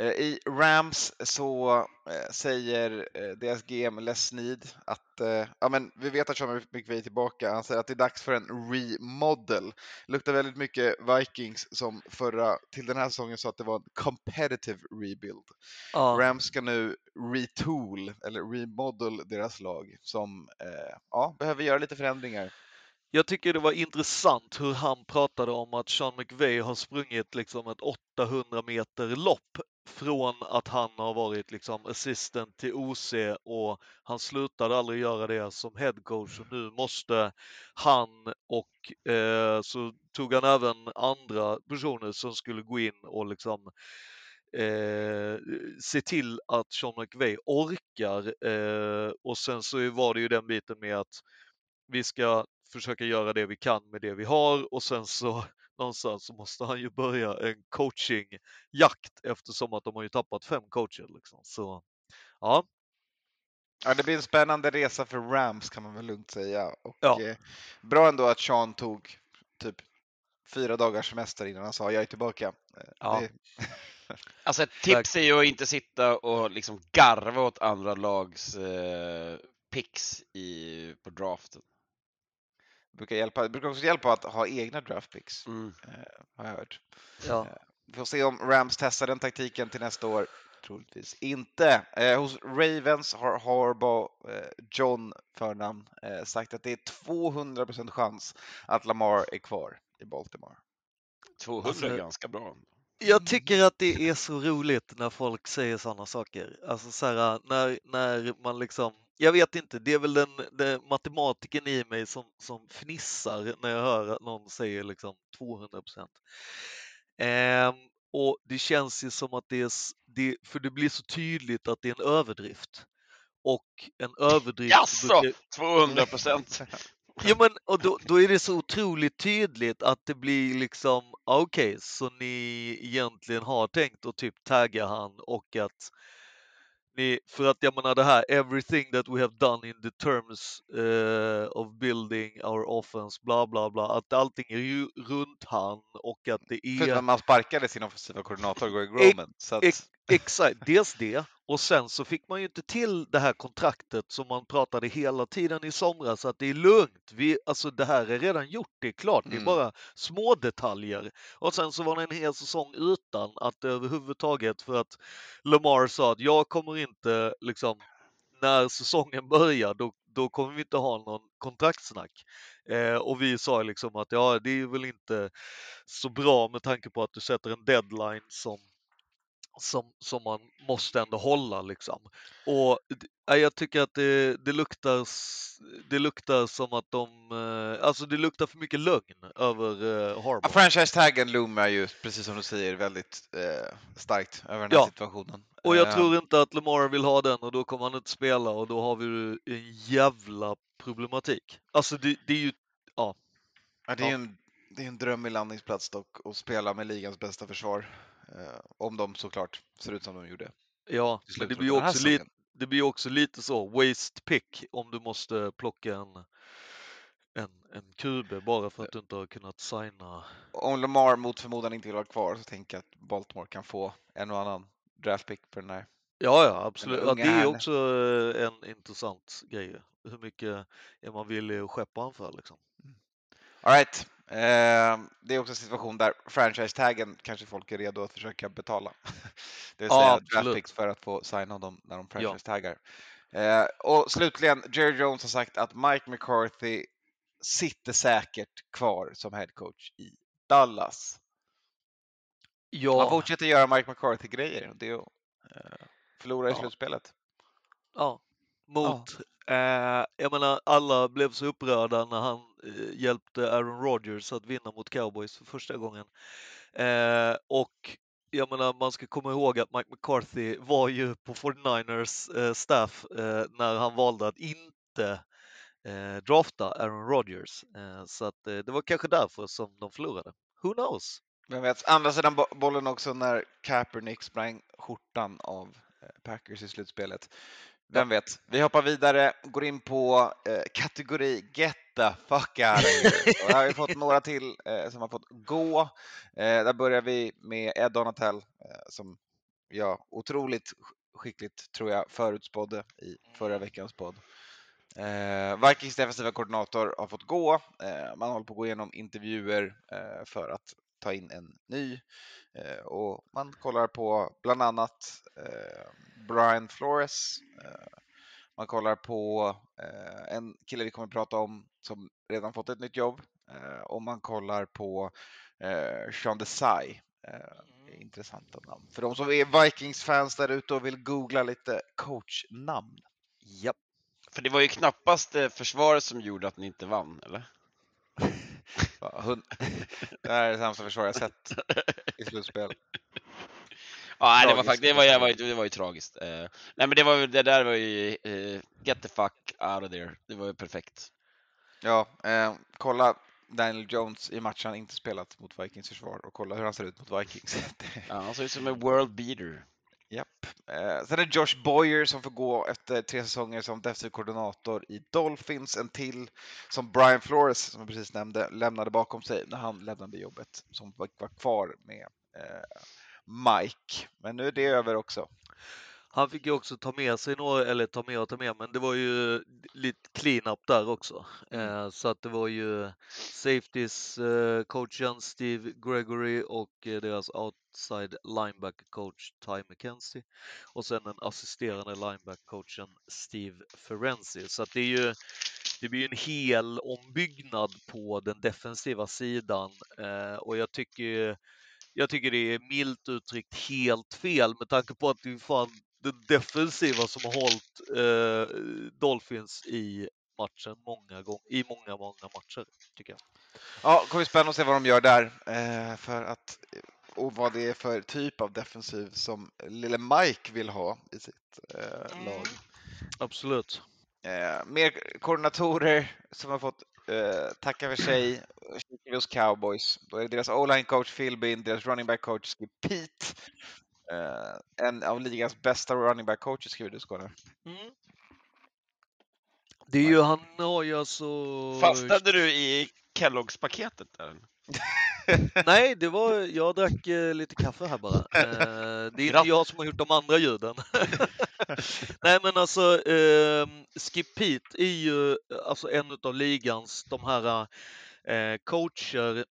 I Rams så eh, säger eh, deras GM Les Snead att, eh, ja men vi vet att Sean McVay är tillbaka, han säger att det är dags för en remodel. Luktar väldigt mycket Vikings som förra, till den här säsongen sa att det var en competitive rebuild. ja. Rams ska nu retool eller remodel deras lag som eh, ja, behöver göra lite förändringar. Jag tycker det var intressant hur han pratade om att Sean McVay har sprungit liksom ett 800 meter lopp från att han har varit liksom assistant till OC och han slutade aldrig göra det som head coach. Och nu måste han och eh, så tog han även andra personer som skulle gå in och liksom eh, se till att Sean McVay orkar eh, och sen så var det ju den biten med att vi ska försöka göra det vi kan med det vi har och sen så någonstans så måste han ju börja en coachingjakt eftersom att de har ju tappat fem coacher. Liksom. Så ja, Ja, det blir en spännande resa för Rams kan man väl lugnt säga. Och, Ja. eh, bra ändå att Sean tog typ fyra dagars semester innan han sa jag är tillbaka. Eh, Ja. Det, Alltså ett tips är ju att inte sitta och liksom garva åt andra lags eh, picks i, på draften. Brukar, hjälpa, det brukar också hjälpa att ha egna draft picks, Mm. eh, har jag hört. ja. Vi får se om Rams testar den taktiken till nästa år. Troligtvis inte. Eh, hos Ravens har Harbaugh, eh, John förnamn, eh, sagt att det är 200% chans att Lamar är kvar i Baltimore. 200 Alltså- är ganska bra. Jag tycker att det är så roligt när folk säger sådana saker. Alltså så här, när, när man liksom, jag vet inte, det är väl den, den matematiken i mig som, som fnissar när jag hör att någon säger liksom 200 procent. Ehm, och det känns ju som att det är, det, för det blir så tydligt att det är en överdrift. Och en överdrift Jaså, brukar- 200 procent. Ja men och då, då är det så otroligt tydligt att det blir liksom, ah, okej, så ni egentligen har tänkt att typ tagga han och att ni, för att jag menar det här, everything that we have done in the terms eh, of building our offense, bla bla bla, att allting är ju runt han och att det Förutom är att man sparkade sin offensiva koordinator Greg Roman. Så att, Exakt, dels det och sen så fick man ju inte till det här kontraktet som man pratade hela tiden i somras att det är lugnt. Vi, alltså det här är redan gjort, det är klart, det är Mm. bara små detaljer. Och sen så var det en hel säsong utan att överhuvudtaget för att Lamar sa att jag kommer inte liksom när säsongen börjar då, då kommer vi inte ha någon kontraktsnack. Eh, och vi sa liksom att ja, det är väl inte så bra med tanke på att du sätter en deadline som som, som man måste ändå hålla liksom. Och ja, jag tycker att det, det, luktar, det luktar som att de, eh, alltså det luktar för mycket lögn över uh, ja, Harbaugh. franchise-taggen loomar ju, precis som du säger, väldigt eh, starkt över den här Ja. situationen. Och jag Eh, tror inte att Lamar vill ha den och då kommer han inte spela och då har vi en jävla problematik. Alltså det, det är ju, ja, det är ju ja. en, det är en dröm i landningsplats dock att spela med ligans bästa försvar. Eh, om de såklart ser ut som de gjorde. ja, men det blir också lite, det blir också lite så, waste pick om du måste plocka en, en, en QB bara för att du inte har kunnat signa Om Lamar mot förmodan inte vill vara kvar så tänker jag att Baltimore kan få en och annan draftpick för den här. Ja, ja, absolut. Ja, det är också eh, en intressant grej. Hur mycket är man villig att skeppa han för liksom? All right. Eh, det är också en situation där franchise-taggen kanske folk är redo att försöka betala. Det vill Ja, säga draftpicks för att få signa dem när de franchise-taggar. Eh, och slutligen, Jerry Jones har sagt att Mike McCarthy sitter säkert kvar som head coach i Dallas. Han Ja, fortsätter göra Mike McCarthy-grejer. Det är att eh, förlora i Ja. slutspelet. ja. Mot, eh, jag menar alla blev så upprörda när han eh, hjälpte Aaron Rodgers att vinna mot Cowboys för första gången. Eh, och jag menar man ska komma ihåg att Mike McCarthy var ju på 49ers eh, staff eh, när han valde att inte eh, drafta Aaron Rodgers. Eh, så att eh, det var kanske därför som de förlorade. Who knows? Vem vet, andra sidan bo- bollen också när Kaepernick sprang skjortan av eh, Packers i slutspelet. Vem vet? Vi hoppar vidare, går in på eh, kategori Get the fuck out of here. Och här har vi fått några till eh, som har fått gå. Eh, där börjar vi med Ed Donatel eh, som jag otroligt sk- skickligt tror jag förutspådde i förra veckans podd. Eh, Vikings defensiva koordinator har fått gå. Eh, man håller på att gå igenom intervjuer för att ta in en ny eh, och man kollar på bland annat eh, Brian Flores. Eh, man kollar på en kille vi kommer att prata om som redan fått ett nytt jobb och man kollar på Sean Desai. Eh, intressanta namn. För de som är Vikings-fans där ute och vill googla lite coachnamn. Japp. För det var ju knappast försvaret som gjorde att ni inte vann, eller? Hund- Det här är det sämsta försvar jag sett i slutspel. Ja, det var faktiskt, det var, det var, ju- det var ju tragiskt. Eh, nej, men det var det där var ju, eh, get the fuck out of there. Det var ju perfekt. Ja, eh, kolla Daniel Jones i matchen han inte spelat mot Vikings försvar och kolla hur han ser ut mot Vikings. Ja, han såg ut som en world beater. Japp. Eh, sen är det Josh Boyer som får gå efter tre säsonger som defensiv koordinator i Dolphins. En till som Brian Flores, som jag precis nämnde, lämnade bakom sig när han lämnade jobbet, som var, var kvar med eh, Mike. Men nu är det över också. Han fick ju också ta med sig några, eller ta med och ta med, men det var ju lite clean-up där också. Mm. Eh, så att det var ju Safeties eh, coachen Steve Gregory och eh, deras outside linebacker coach Ty McKenzie och sen den assisterande linebacker coachen Steve Ferenzi. Så att det är ju det blir ju en hel ombyggnad på den defensiva sidan eh, och jag tycker jag tycker det är milt uttryckt helt fel med tanke på att det fan den defensiva som har hållit eh, Dolphins i matchen många gånger, i många, många matcher, tycker jag. Ja, det kommer spännande att se vad de gör där. Eh, för att och vad det är för typ av defensiv som lille Mike vill ha i sitt eh, Mm. lag. Absolut. Eh, mer koordinatorer som har fått eh, tacka för sig. Hos Cowboys. Då är deras o-line coach Phil Bin, deras running back coach Skip Pete. Eh, en av ligans bästa running back coacher skriver du Skåne. Mm. Det är ju, han har ju alltså... Fastnade du i Kelloggs-paketet där? Nej, det var, jag drack eh, lite kaffe här bara. Eh, det är inte jag som har gjort de andra ljuden. Nej men alltså, eh, Skip Pete är ju alltså en av ligans, de här eh, coacher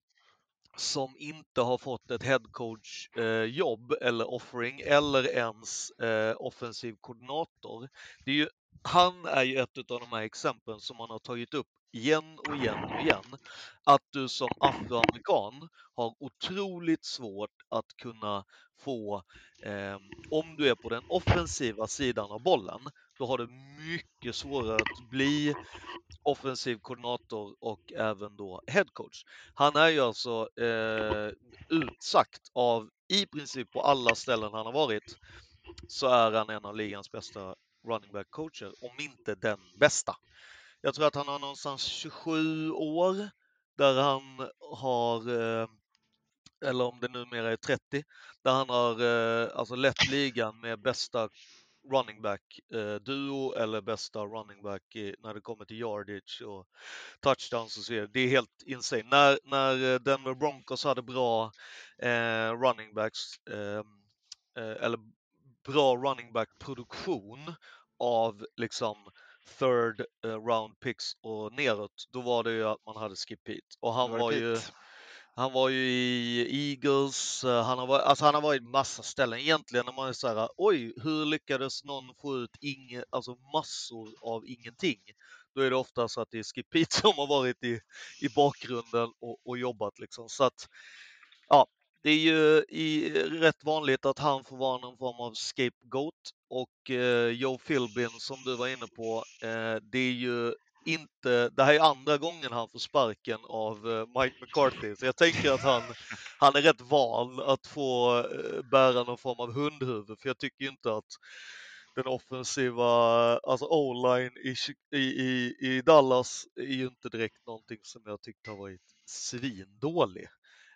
som inte har fått ett headcoach eh, jobb eller offering eller ens eh, offensiv koordinator. Det är ju, han är ju ett av de här exemplen som man har tagit upp igen och igen och igen. Att du som afroamerikan har otroligt svårt att kunna få, eh, om du är på den offensiva sidan av bollen, då har du mycket svårare att bli offensiv koordinator och även då headcoach. Han är ju alltså eh, utsagt av i princip på alla ställen han har varit så är han en av ligans bästa running back coacher, om inte den bästa. Jag tror att han har någonstans 27 år där han har, eh, eller om det numera är 30, där han har eh, alltså lett ligan med bästa running back eh, duo eller bästa running back när det kommer till yardage och touchdowns och så vidare. Det är helt insane. När, när eh, Denver Broncos hade bra eh, running backs eh, eh, eller bra running back produktion av liksom third eh, round picks och neråt, då var det ju att man hade Skip Pete. Och han var det ju Pete han var ju i Eagles, eh, han har varit, alltså han har varit massa ställen. Egentligen när man är så här, oj, hur lyckades någon få ut inge, alltså massor av ingenting? Då är det ofta så att det är Skip Pete som har varit i, i bakgrunden och, och jobbat liksom. Så att, ja, det är ju i, rätt vanligt att han får vara någon form av scapegoat och eh, Joe Philbin som du var inne på, eh, det är ju inte, det här är andra gången han får sparken av eh, Mike McCarthy, så jag tänker att han, han är rätt van att få eh, bära någon form av hundhuvud, för jag tycker ju inte att den offensiva, alltså o-line i, i, i, Dallas är ju inte direkt någonting som jag tyckte har varit svindålig.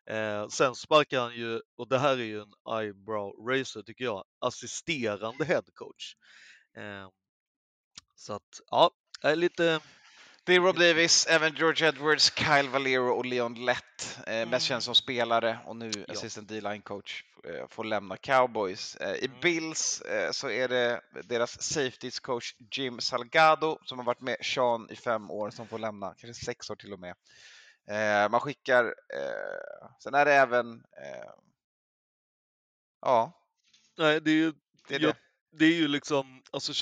Eh, sen sparkar han ju, och det här är ju en eyebrow racer tycker jag, assisterande headcoach. Eh, så att, ja, är lite, det är Rob Davis, även George Edwards, Kyle Valero och Leon Lett. Eh, Mm. mest känd som spelare och nu Ja. assistant D-line coach eh, får lämna Cowboys. Eh, I Mm. Bills eh, så är det deras safeties coach Jim Salgado som har varit med Sean i fem år som får lämna, kanske sex år till och med. Eh, man skickar, eh, sen är det även, ja, nej det är ju, det är jag, det. det är ju liksom, alltså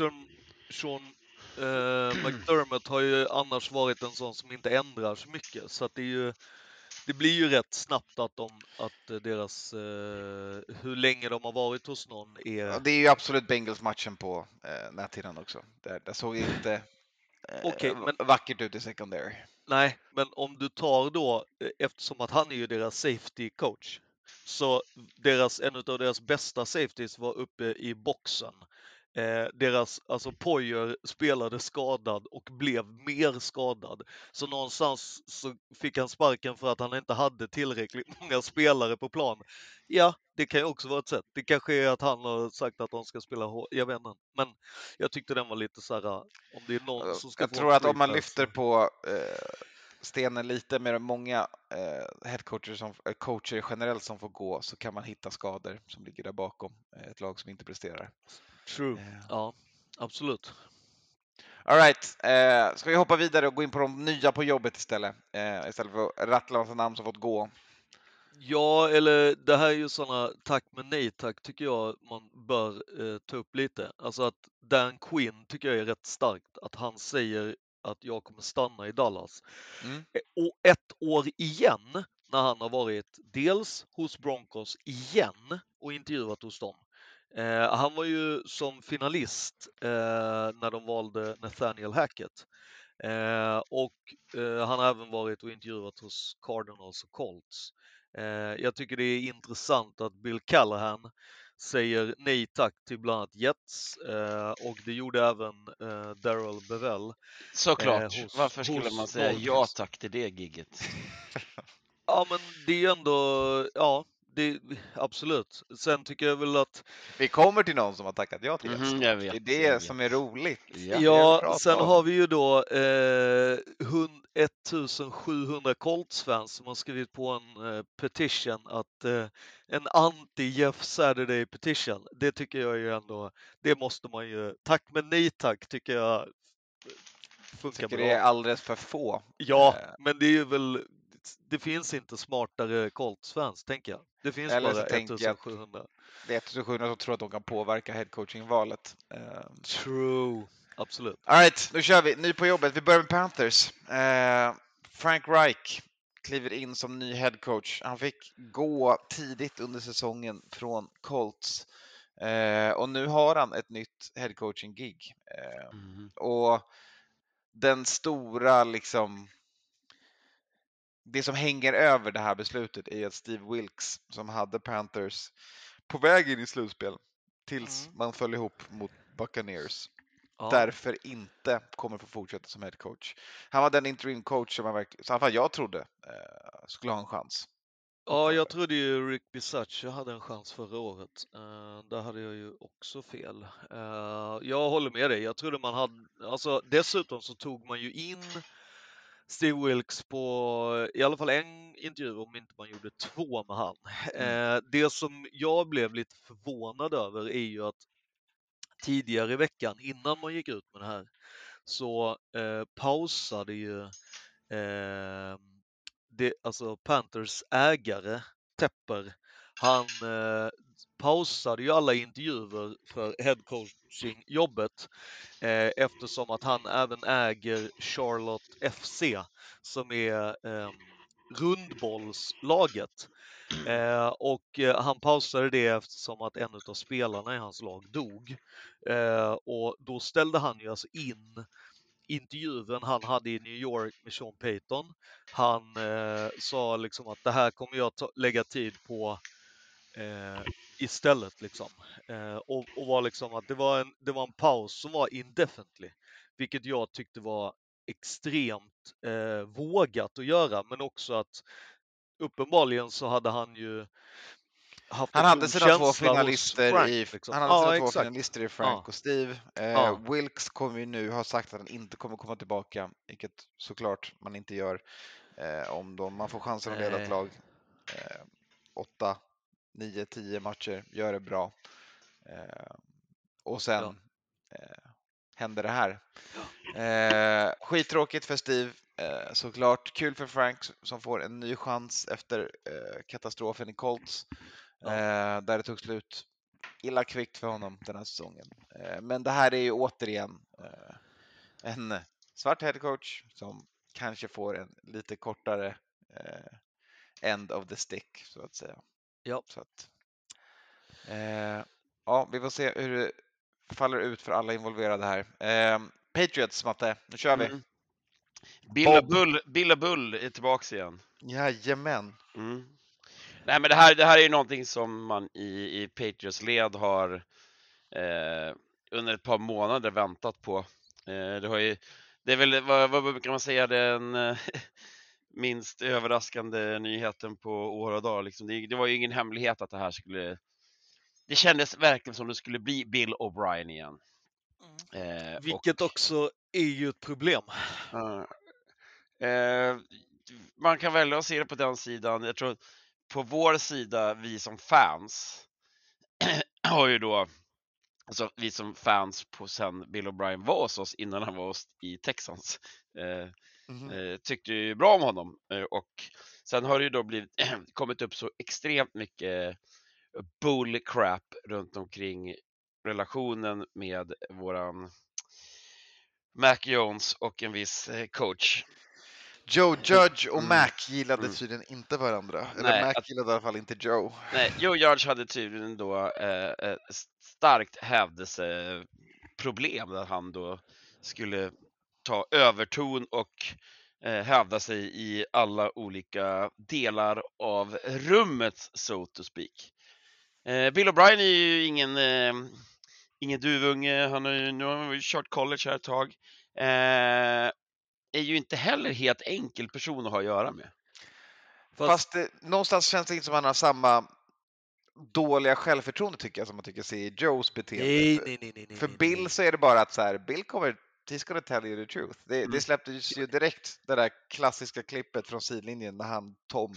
Sean eh, McDermott har ju annars varit en sån som inte ändrar så mycket, så att det är ju, det blir ju rätt snabbt att de, att deras, eh, hur länge de har varit hos någon är Ja, Det är ju absolut Bengals-matchen på eh, näthinnan också. Där, där såg det inte eh, v- men- vackert ut i secondary. Nej, men om du tar då, eh, eftersom att han är ju deras safety coach, så deras, en av deras bästa safeties var uppe i boxen. Eh, deras, alltså Poyer spelade skadad och blev mer skadad. Så någonstans så fick han sparken för att han inte hade tillräckligt många spelare på plan. Ja, det kan ju också vara ett sätt. Det kanske är att han har sagt att de ska spela hår. Jag vet inte. Men jag tyckte den var lite så här, om det är någon som ska Jag få tror att om man lyfter på eh, stenen lite med många eh, headcoacher som, eh, coacher generellt som får gå så kan man hitta skador som ligger där bakom eh, ett lag som inte presterar. True. Eh, Ja, absolut. All right. eh, ska vi hoppa vidare och gå in på de nya på jobbet istället? Eh, istället för att rattla massa namn som fått gå. Ja, eller det här är ju sådana tack men nej tack tycker jag man bör eh, ta upp lite. Alltså att Dan Quinn tycker jag är rätt starkt, att han säger att jag kommer stanna i Dallas. Mm. Eh, Och ett år igen när han har varit dels hos Broncos igen och intervjuat hos dem. Eh, han var ju som finalist eh, när de valde Nathaniel Hackett. Eh, och eh, han har även varit och intervjuat hos Cardinals och Colts. Eh, jag tycker det är intressant att Bill Callahan säger nej tack till bland annat Jets eh, och det gjorde även Daryl Bevell. Såklart. Hos- Varför skulle man säga Dolphins. ja tack till det gigget? Ja, men det är ändå, ja, det, absolut. Sen tycker jag väl att Vi kommer till någon som har tackat ja till Mhm, Jets. jag vet, Det är det som är roligt. Ja. Det det Ja, sen om. har vi ju då eh, hund- 1700 Colts-fans som har skrivit på en eh, petition att eh, en anti-Jeff Saturday petition. Det tycker jag ju ändå, det måste man ju, tack men nej tack tycker jag funkar tycker bra. det är alldeles för få. Ja, Eh, men det är ju väl, det finns inte smartare Colts-fans tänker jag. Det finns Eller bara tänker jag att- 1700. Det är 1700 som tror att de kan påverka headcoaching-valet. Uh, True, absolut. Alright, nu kör vi. Ny på jobbet. Vi börjar med Panthers. Eh, Frank Reich kliver in som ny headcoach. Han fick gå tidigt under säsongen från Colts. Eh, och nu har han ett nytt headcoaching-gig. Eh, Mhm. och den stora liksom det som hänger över det här beslutet är att Steve Wilkes som hade Panthers på väg in i slutspel tills Mm. man föll ihop mot Buccaneers Ja. därför inte kommer få fortsätta som head coach. Han var den interim coach som så i alla fall jag trodde eh, skulle ha en chans. Ja, jag trodde ju Rick Bisaccia hade en chans förra året. Eh, där hade jag ju också fel. Eh, jag håller med dig. Jag trodde man hade, alltså dessutom så tog man ju in Steve Wilkes på i alla fall en intervju, om inte man gjorde två med han. Eh, det som jag blev lite förvånad över är ju att tidigare i veckan, innan man gick ut med det här, så eh, pausade ju eh, det, alltså Panthers ägare, Tepper, han eh, pausade ju alla intervjuer för headcoaching-jobbet eh, eftersom att han även äger Charlotte FC som är eh, rundbollslaget. Eh, och eh, han pausade det eftersom att en av spelarna i hans lag dog. Eh, och då ställde han ju alltså in intervjun han hade i New York med Sean Payton. Han eh, sa liksom att det här kommer jag ta, lägga tid på eh, istället liksom. Eh, och, och var liksom att det var, en, det var en paus som var indefinitely, vilket jag tyckte var extremt eh, vågat att göra, men också att uppenbarligen så hade han ju haft Han hade sina två finalister Frank, i, liksom. han hade Ja, sina två exakt. finalister i Frank Ja. och Steve. Eh, Ja. Wilkes kommer ju nu ha sagt att han inte kommer komma tillbaka, vilket såklart man inte gör eh, om de, man får chansen att leda ett lag. Eh, åtta, nio, tio matcher, gör det bra. Eh, och sen eh, händer det här. Eh, skittråkigt för Steve, eh, såklart. Kul för Frank som får en ny chans efter eh, katastrofen i Colts. Ja. Eh, där det tog slut illa kvickt för honom den här säsongen. Eh, men det här är ju återigen en svart headcoach som kanske får en lite kortare end of the stick så att säga. Ja. Så att, eh, ja, vi får se hur det faller ut för alla involverade här. Eh, Patriots, Matte, nu kör vi. Mm. Billa Bob. Bull, Billa Bull är tillbaks igen. Jajamän. Mm. Nej men det här, det här är ju någonting som man i, i Patriots led har eh, under ett par månader väntat på. Eh, det, har ju, det är väl, vad, vad brukar man säga, den eh, minst överraskande nyheten på år och dagar. Liksom. Det, det var ju ingen hemlighet att det här skulle... Det kändes verkligen som det skulle bli Bill O'Brien igen. Eh, och- Vilket också är ju ett problem. Ja. Eh, man kan välja att se det på den sidan. Jag tror på vår sida, vi som fans, har ju då, alltså vi som fans på sen Bill O'Brien var hos oss innan han var hos i Texans, eh, Eh, tyckte ju bra om honom eh, och sen har det ju då blivit, kommit upp så extremt mycket bullcrap runt omkring relationen med våran Mac Jones och en viss eh, coach. Joe Judge och Mm. Mac gillade Mm. tydligen inte varandra. Eller Nej, Mac att- gillade i alla fall inte Joe. Nej, Joe Judge hade tydligen då eh, starkt hävdelseproblem där han då skulle ta överton och eh, hävda sig i alla olika delar av rummet, so to speak. Eh, Bill O'Brien är ju ingen, eh, ingen duvunge, han har ju, nu har han ju kört college här ett tag. Eh, är ju inte heller helt enkel person att ha att göra med. Fast, Fast det, någonstans känns det inte som att han har samma dåliga självförtroende tycker jag som man tycker se i Joes beteende. nej, För- nej, nej. För nej, Bill nej. så är det bara att så här, Bill kommer, he's gonna tell you the truth. Det, Mm. det släpptes ju direkt det där klassiska klippet från sidlinjen när han Tom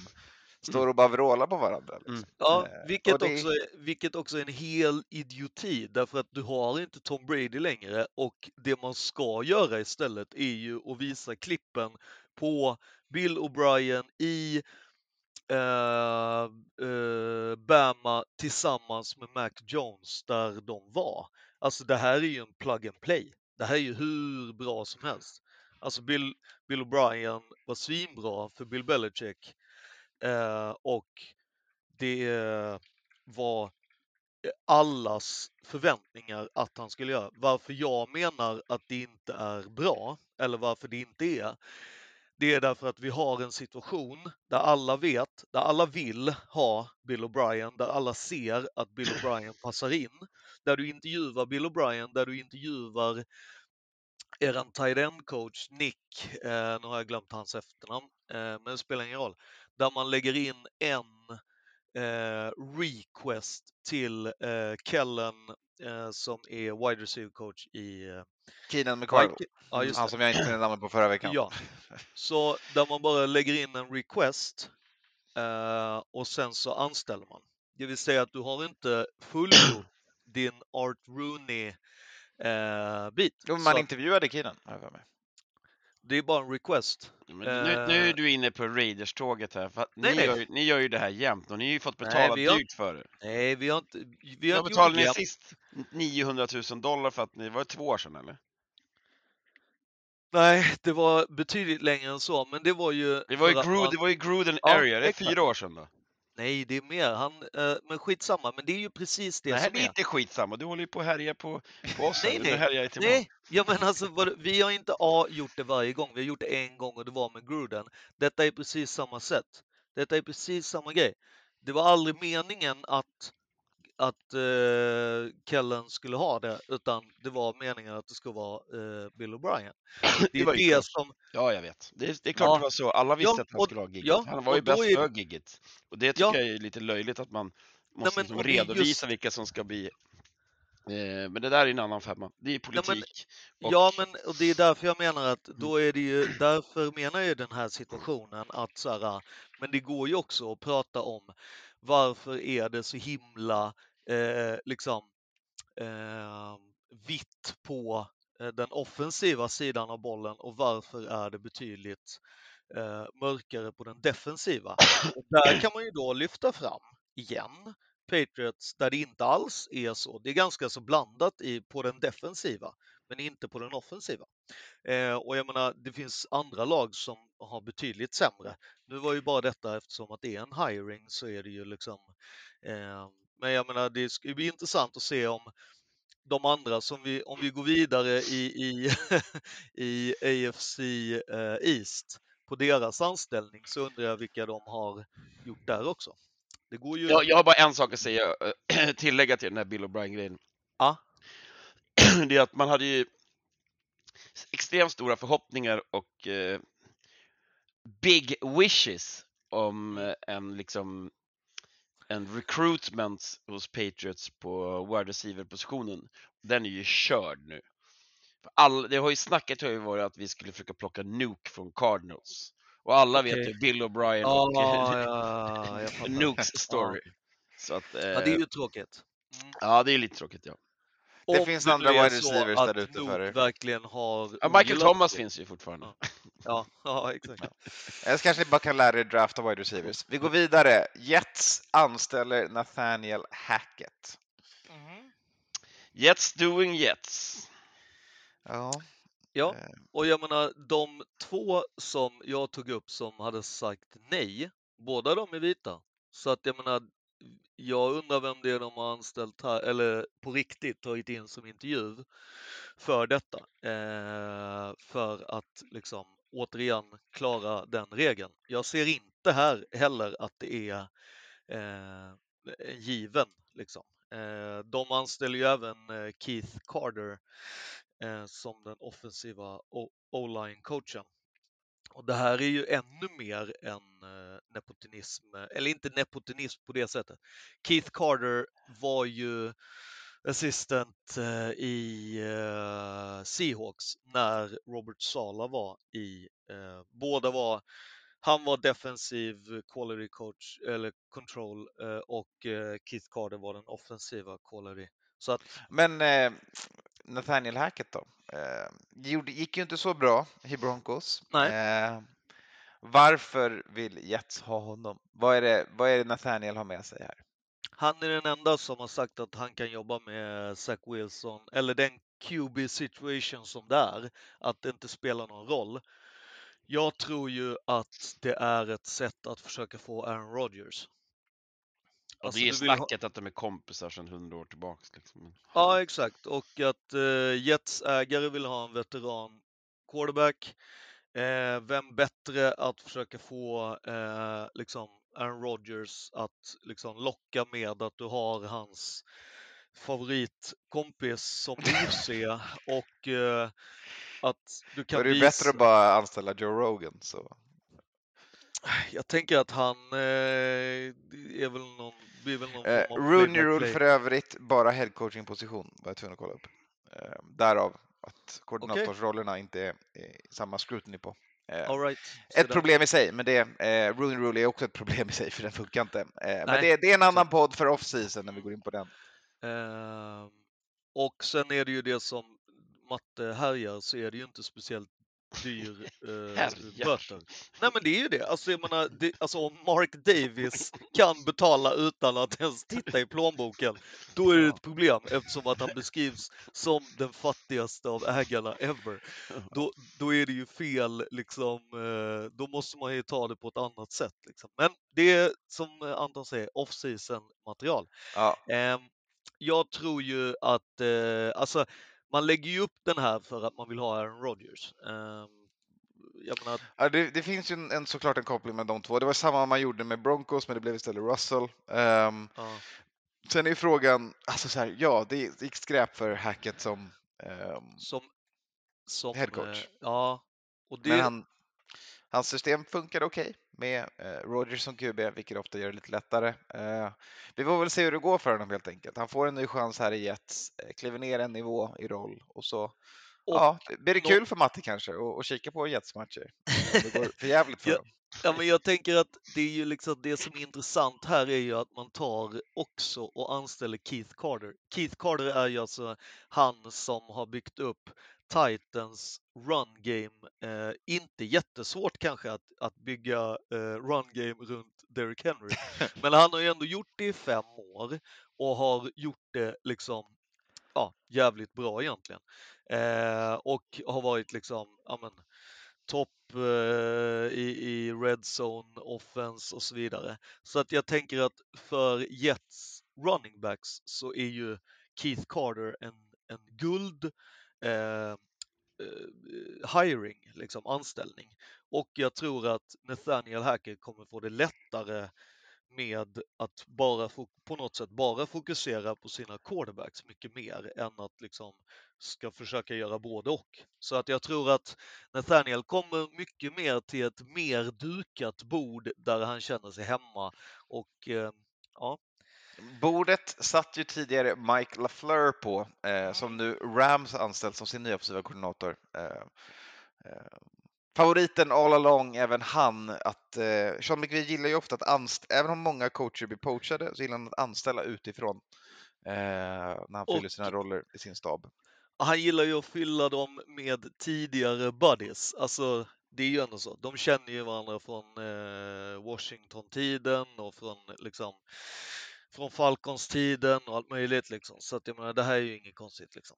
står och bara vrålar på varandra. Liksom. Mm. Ja, Eh, vilket, det- också, vilket också är en hel idioti därför att du har inte Tom Brady längre och det man ska göra istället är ju att visa klippen på Bill O'Brien i eh, eh, Bama tillsammans med Mac Jones där de var. Alltså det här är ju en plug and play. Det här är ju hur bra som helst. Alltså Bill, Bill O'Brien var svinbra för Bill Belichick eh, och det eh, var eh, allas förväntningar att han skulle göra. Varför jag menar att det inte är bra, eller varför det inte är, det är därför att vi har en situation där alla vet, där alla vill ha Bill O'Brien, där alla ser att Bill O'Brien passar in. Där du intervjuar Bill O'Brien, där du intervjuar eran tight end coach Nick, eh, nu har jag glömt hans efternamn, eh, men det spelar ingen roll, där man lägger in en eh, request till eh, Kellen eh, som är wide receiver coach i eh, Keenan Vikings. Ja, just han som jag inte kunde namnet på förra veckan. Ja. Så där man bara lägger in en request eh, och sen så anställer man. Det vill säga att du har inte fullgjort din Art Rooney eh, bit. Jo, Så man att intervjuade Keenan, har jag för mig. det är bara en request. Men nu, nu är Eh. du inne på Raiders-tåget här, för Nej, ni, nej. Gör, ju- ni gör ju det här jämt och ni har ju fått Nej, betala har- dyrt för det. Nej, vi har inte... Vi har inte betalade ni sist? 900 000 dollar för att ni, var två år sedan eller? Nej, det var betydligt längre än så, men det var ju... Det var ju, Gru, man- det var ju Gruden Ja, area, det är exakt. fyra år sedan då. Nej, det är mer. Han, eh, men skitsamma, men det är ju precis det Nej, som det är är. inte skitsamma, du håller ju på att härja på, på oss Nej, nej. härjar Nej, ja men alltså vad- vi har inte A gjort det varje gång, vi har gjort det en gång och det var med Gruden. Detta är precis samma sätt. Detta är precis samma grej. Det var aldrig meningen att, att eh, Kellen skulle ha det, utan det var meningen att det skulle vara eh, Bill O'Brien. Det Det var ju det klart. som... Ja, jag vet. Det är, det är klart Ja. det var så. Alla visste Ja, att han skulle ha gigget. ja, han var ju bäst är- för gigget. Och det tycker Ja. jag är lite löjligt att man måste men- liksom är just- redovisa vilka som ska bli... Eh, men det där är en annan femma. Det är men- politik. och- Ja, men och det är därför jag menar att då är det ju, därför menar jag den här situationen att så här, men det går ju också att prata om varför är det så himla eh, liksom eh, vitt på eh, den offensiva sidan av bollen och varför är det betydligt eh, mörkare på den defensiva. Och där kan man ju då lyfta fram igen Patriots där det inte alls är så. Det är ganska så blandat i, på den defensiva men inte på den offensiva. Eh, och jag menar, det finns andra lag som har betydligt sämre. Nu var ju bara detta eftersom att det är en hiring så är det ju liksom eh, men jag menar, det ska bli intressant att se om de andra som vi, om vi går vidare i, i, i AFC eh, East på deras anställning så undrar jag vilka de har gjort där också. Det går ju... Jag, jag har bara en sak att säga, tillägga till den här Bill O'Brien-grejen. Ja. Det är att man hade ju extremt stora förhoppningar och eh, big wishes om eh, en liksom en recruitment hos Patriots på wide receiver-positionen. Den är ju körd nu. All, det har ju snacket har ju varit att vi skulle försöka plocka Nuke från Cardinals. Och alla vet Okej. ju Bill O'Brien Ja, och ja, jag fattar. Nukes story. Så att, eh, Ja, det är ju tråkigt. Ja, det är lite tråkigt ja. Det Om finns andra wide receivers där ute för er. verkligen har ja Michael Thomas det. finns ju fortfarande. Ja, ja exakt. Jag kanske bara kan lära er drafta wide receivers. Vi går vidare. Jets anställer Nathaniel Hackett. Jets doing Jets. Ja, Ja, eh, och jag menar de två som jag tog upp som hade sagt nej, båda de är vita. Så att jag menar, jag undrar vem det är de har anställt här, eller på riktigt tagit in som intervju för detta. Eh, för att liksom återigen klara den regeln. Jag ser inte här heller att det är eh, given. Liksom. Eh, de anställer ju även eh, Keith Carter eh, som den offensiva o-line coachen. Och det här är ju ännu mer än eh, nepotinism, eh, eller inte nepotinism på det sättet. Keith Carter var ju assistant eh, i Seahawks när Robert Sala var i, båda var han var defensiv quality coach eller control och Keith Carter var den offensiva quality. Så att, Men eh, Nathaniel Hackett då? Eh, gjorde- gick ju inte så bra i Broncos. Nej. Eh, varför vill Jets ha honom? Vad är, det, vad är det Nathaniel har med sig här? Han är den enda som har sagt att han kan jobba med Zach Wilson, eller den QB situation som det är, att det inte spelar någon roll. Jag tror ju att det är ett sätt att försöka få Aaron Rodgers. Alltså, det är vill ha- snacket att de är kompisar sedan hundra år tillbaks. Liksom. Ja, exakt. Och att eh, Jets ägare vill ha en veteran quarterback. Eh, vem bättre att försöka få eh, liksom Aaron Rodgers att liksom locka med att du har hans favoritkompis som OC och eh, att du Då kan är det visa... bättre att bara anställa Joe Rogan. Så. Jag tänker att han eh, är väl någon, blir väl någon Eh, Rooney. Rule för övrigt, bara headcoaching position var jag tvungen att kolla upp. Eh, därav att koordinatorsrollerna inte är, är samma scrutiny på. Eh, right. Ett problem i sig, men det, eh, Rooney Rule är också ett problem i sig för den funkar inte. Eh, men det, det är en annan podd för off-season när vi går in på den. Ehm, och sen är det ju det som matte härjar så är det ju inte speciellt dyr eh, böter. Nej men det är ju det. Alltså, jag menar, det, alltså om Mark Davis kan betala utan att ens titta i plånboken, då är det ett problem eftersom att han beskrivs som den fattigaste av ägarna ever. Då, då är det ju fel, liksom, eh, då måste man ju ta det på ett annat sätt. Liksom. Men det är som eh, Anton säger, off-season material. Ja, Ehm, jag tror ju att, eh, alltså man lägger ju upp den här för att man vill ha Aaron Rodgers. Ehm, menar, Ja, det, det finns ju en, en, såklart en koppling med de två. Det var samma man gjorde med Broncos, men det blev istället Russell. Ehm, ja, sen är ju frågan, alltså så här, ja, det gick- skräp för Hackett som ehm, som, som Head coach. eh, ja, och det, Men han, hans system funkade okej med eh, Rodgers som QB, vilket ofta gör det lite lättare. Eh, vi får väl se hur det går för honom helt enkelt. Han får en ny chans här i Jets, eh, kliver ner en nivå i roll och så ja, det blir det kul för Matti kanske att att kika på Jets matcher. Det går för jävligt för Ja. dem. Ja, men jag tänker att det är ju liksom det som är intressant här är ju att man tar också och anställer Keith Carter. Keith Carter är ju alltså han som har byggt upp Titans run game. Eh, inte jättesvårt kanske att, att bygga eh, run game runt Derrick Henry, men han har ju ändå gjort det i fem år och har gjort det liksom ja, jävligt bra egentligen. Eh, och har varit liksom, ja men, topp eh, i, i red zone offense och så vidare. Så att jag tänker att för Jets running backs så är ju Keith Carter en, en guld Eh, eh, hiring, liksom anställning. Och jag tror att Nathaniel Hacker kommer få det lättare med att bara på något sätt bara fokusera på sina quarterbacks mycket mer än att liksom ska försöka göra både och. Så att jag tror att Nathaniel kommer mycket mer till ett mer dukat bord där han känner sig hemma och eh, ja, Bordet satt ju tidigare Mike LaFleur på, eh, som nu Rams anställt som sin nya offensiva koordinator. Eh, eh, favoriten all along, även han, att eh, Sean McVay gillar ju ofta att anställa, även om många coacher blir poachade, så gillar han att anställa utifrån eh, när han fyller sina roller i sin stab. han gillar ju att fylla dem med tidigare buddies. Alltså, det är ju ändå så. De känner ju varandra från eh, Washington-tiden och från liksom från Falcons-tiden och allt möjligt liksom. Så att jag menar, det här är ju inget konstigt liksom.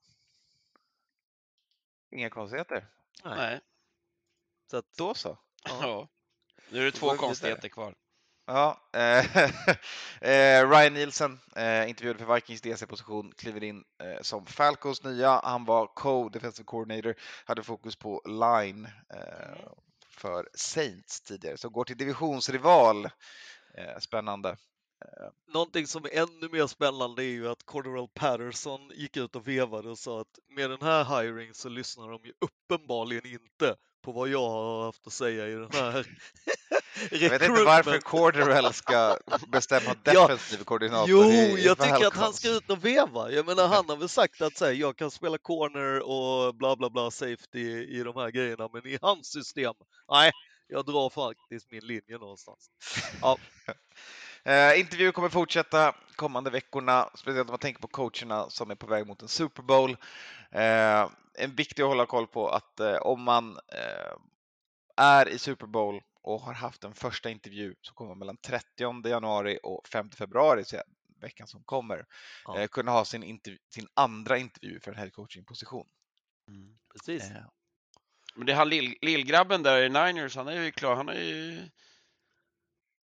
Inga konstigheter. Nej. Nej. Så att, Då så. ja. Ja. Nu är det två konstigheter kvar. Ja, eh, eh, Ryan Nielsen, eh, intervjuad för Vikings DC-position, kliver in eh, som Falcons nya. Han var co-defensive coordinator, hade fokus på line. Eh, för Saints tidigare, så går till divisionsrival. Eh, spännande. Någonting som är ännu mer spännande är ju att Cordarrelle Patterson gick ut och vevade och sa att med den här hiring så lyssnar de ju uppenbarligen inte på vad jag har haft att säga i den här Jag vet inte varför Corderell ska bestämma defensiv koordinator Jo, i jag tycker att han ska ut och veva. Jag menar, han har väl sagt att så här, jag kan spela corner och bla bla bla safety i de här grejerna, men i hans system, nej, jag drar faktiskt min linje någonstans. Ja, Eh, intervjuer kommer fortsätta kommande veckorna, speciellt om man tänker på coacherna som är på väg mot en Super Bowl. Eh, en viktig att hålla koll på att eh, om man eh, är i Super Bowl och har haft en första intervju som kommer mellan 30 januari och 5 februari, så veckan som kommer, Ja. eh, kunna ha sin, intervju, sin andra intervju för en headcoaching-position. precis. Eh, Men det är han lill, lillgrabben där i Niners, han är ju klar. Han är ju...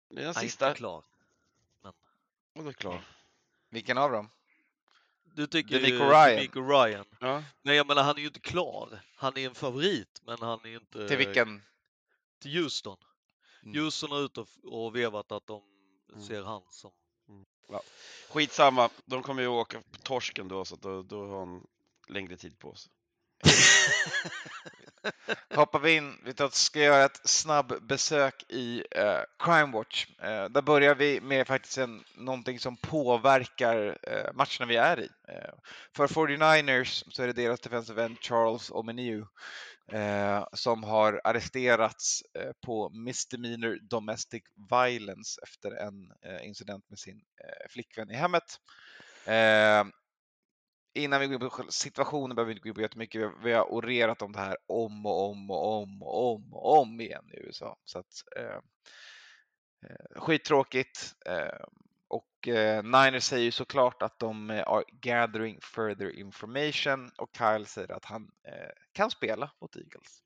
Det är den sista. inte klar. Och är klar. vilken av dem? Du tycker Demico Ryan. Demico Ryan. Ja. Nej, jag menar, han är ju inte klar. Han är en favorit, men han är inte... Till vilken? Till Houston. Mm. Houston har ute och, vevat att de Mm. ser han som... Skitsamma, de kommer ju åka på torsken då, så att då, då har han längre tid på sig. hoppar vi in. Vi ska göra ett snabb besök i eh, Crime Watch. Eh, där börjar vi med faktiskt en, någonting som påverkar eh, matcherna vi är i. Eh, för 49ers så är det deras defensive end Charles Omeniu eh, som har arresterats eh, på misdemeanor domestic violence efter en eh, incident med sin eh, flickvän i hemmet. Eh, Eh, innan vi går in på situationen behöver vi inte gå in på jättemycket. Vi har, vi har orerat om det här om och om och om och om och om igen i USA. Så att, eh, eh, skittråkigt. Eh, och eh, Niners säger ju såklart att de eh, are gathering further information och Kyle säger att han eh, kan spela mot Eagles.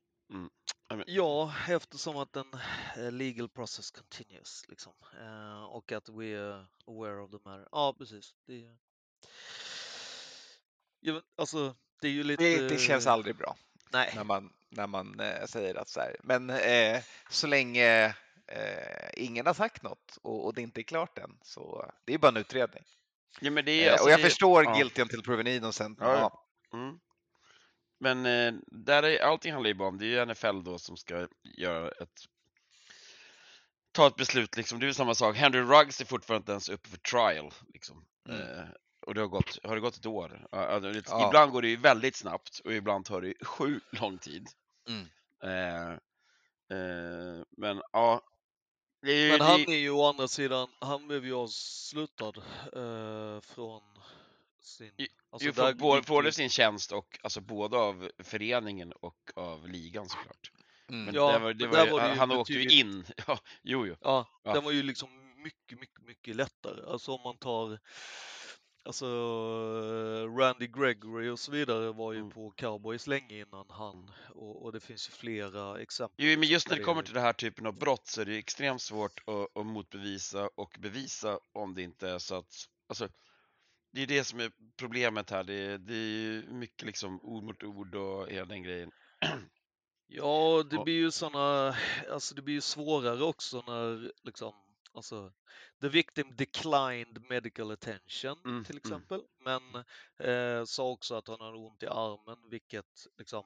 Ja, eftersom att den eh, legal process continues liksom. Eh, och att we are aware of the matter. Ja, precis. Det, är- ja, men, alltså, det är ju lite... Det, det känns aldrig bra Nej, när man, när man eh, säger att så här, men eh, så länge eh, ingen har sagt något och, och det inte är klart än så det är bara en utredning. Ja, men det är, Eh, alltså, och jag det förstår ja. guilty until proven innocent. men Ja, Ja. Mm. Men eh, där är, allting handlar ju bara om, det är ju NFL då som ska göra ett ta ett beslut liksom. Det är ju samma sak. Henry Ruggs är fortfarande inte ens uppe för trial liksom. Mm. Och det har gått, har det gått ett år? Alltså, det- Ja. Ibland går det ju väldigt snabbt och ibland tar det ju sjukt lång tid. Mm. Eh, eh, men ja. Det ju, men det, han är ju å andra sidan, han blev ju avslutad eh, från sin... Alltså, ju där både, både sin tjänst och alltså både av föreningen och av ligan såklart. Mm. Men Ja, det var, det men var där ju, var det ju han åkte ju in. Ja, jo, jo. Ja, Ja. den var ju liksom mycket, mycket, mycket lättare. Alltså om man tar Alltså Randy Gregory och så vidare var ju Mm. på Cowboys länge innan han och, och det finns ju flera exempel. Jo, men just när det kommer till den här typen av brott så är det extremt svårt att, att motbevisa och bevisa om det inte är så att, alltså, det är det som är problemet här. Det är, det är ju mycket liksom ord mot ord och hela den grejen. Ja, det blir ju såna, alltså det blir ju svårare också när liksom, alltså the victim declined medical attention Mm, till mm. exempel, men eh, sa också att han hade ont i armen, vilket liksom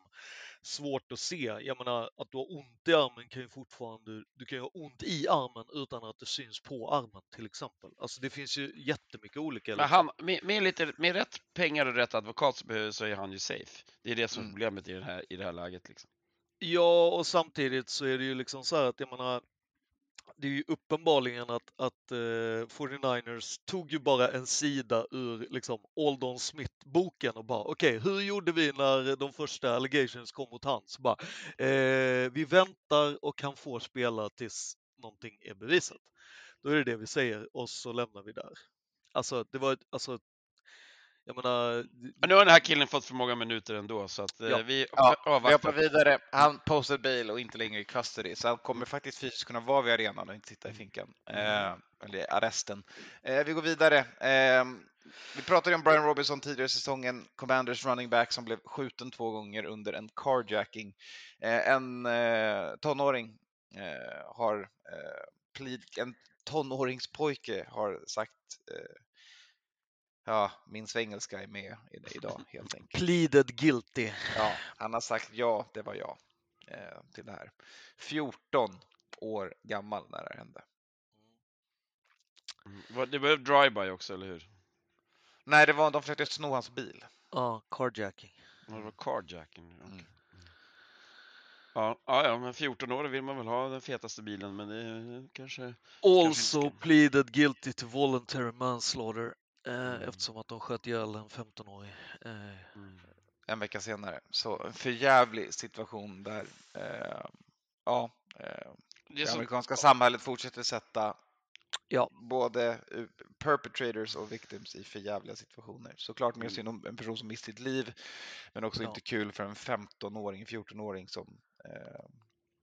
svårt att se. Jag menar att du har ont i armen kan ju fortfarande, du kan ju ha ont i armen utan att det syns på armen till exempel. Alltså det finns ju jättemycket olika. Men liksom. han, med, med, lite, med rätt pengar och rätt advokat så, behöver, så är han ju safe. Det är det som är Mm. problemet i, den här, i det här läget. Liksom. Ja, och samtidigt så är det ju liksom så här att jag menar, det är ju uppenbarligen att, att eh, 49ers tog ju bara en sida ur liksom Aldon Smith-boken och bara okej, hur gjorde vi när de första allegations kom mot hans? Bara, eh, vi väntar och han får spela tills någonting är bevisat. Då är det det vi säger och så lämnar vi där. Alltså, det var, alltså, jag menar, Men nu har den här killen fått för många minuter ändå så att eh, Ja. vi Ja, Vi avvaktar. hoppar vidare. Han posted bail och inte längre i custody, så han kommer faktiskt fysiskt kunna vara vid arenan och inte sitta i finkan. Eh, eller arresten. Eh, vi går vidare. Eh, Vi pratade om Brian Robinson tidigare i säsongen, Commanders running back som blev skjuten två gånger under en carjacking. Eh, en eh, tonåring eh, har eh, plead, en tonåringspojke har sagt eh, Ja, min svengelska är med i- idag helt enkelt. Pleaded guilty. Ja, han har sagt ja, det var jag eh, till det här. 14 år gammal när det hände. Mm. Det var drive-by också, eller hur? Nej, det var de försökte sno hans bil. Ja, carjacking. Ja, Det var carjacking. okej. Mm. Ja, ja, men 14 år vill man väl ha den fetaste bilen, men det är kanske... Also ska- pleaded guilty to voluntary manslaughter Mm. eftersom att de sköt ihjäl en 15-åring. Eh, Mm. en vecka senare. Så en förjävlig situation där eh, ja, eh, Det det amerikanska samhället fortsätter sätta Ja. både eh, perpetrators och victims i förjävliga situationer. Såklart mer Mm. synd om en person som mist sitt liv, men också Ja. inte kul för en 15-åring, 14-åring som eh,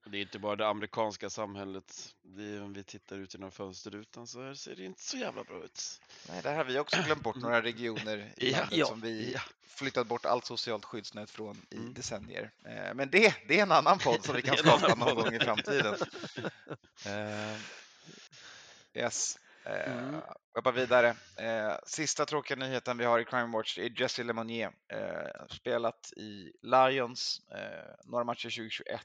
Det är inte bara det amerikanska samhället. Det är, om vi tittar ut genom fönsterrutan så här ser det inte så jävla bra ut. Nej, där har vi också glömt bort några regioner i Ja, landet ja, som vi ja. flyttat bort allt socialt skyddsnät från i Mm. decennier. Eh, Men det, det är en annan podd som vi kan annan någon gång i framtiden. Eh, Yes. Mm. Eh, vi hoppar vidare. Eh, sista tråkiga nyheten vi har i Crime Watch är Jesse Lemonnier. Eh, spelat i Lions, några matcher 2021.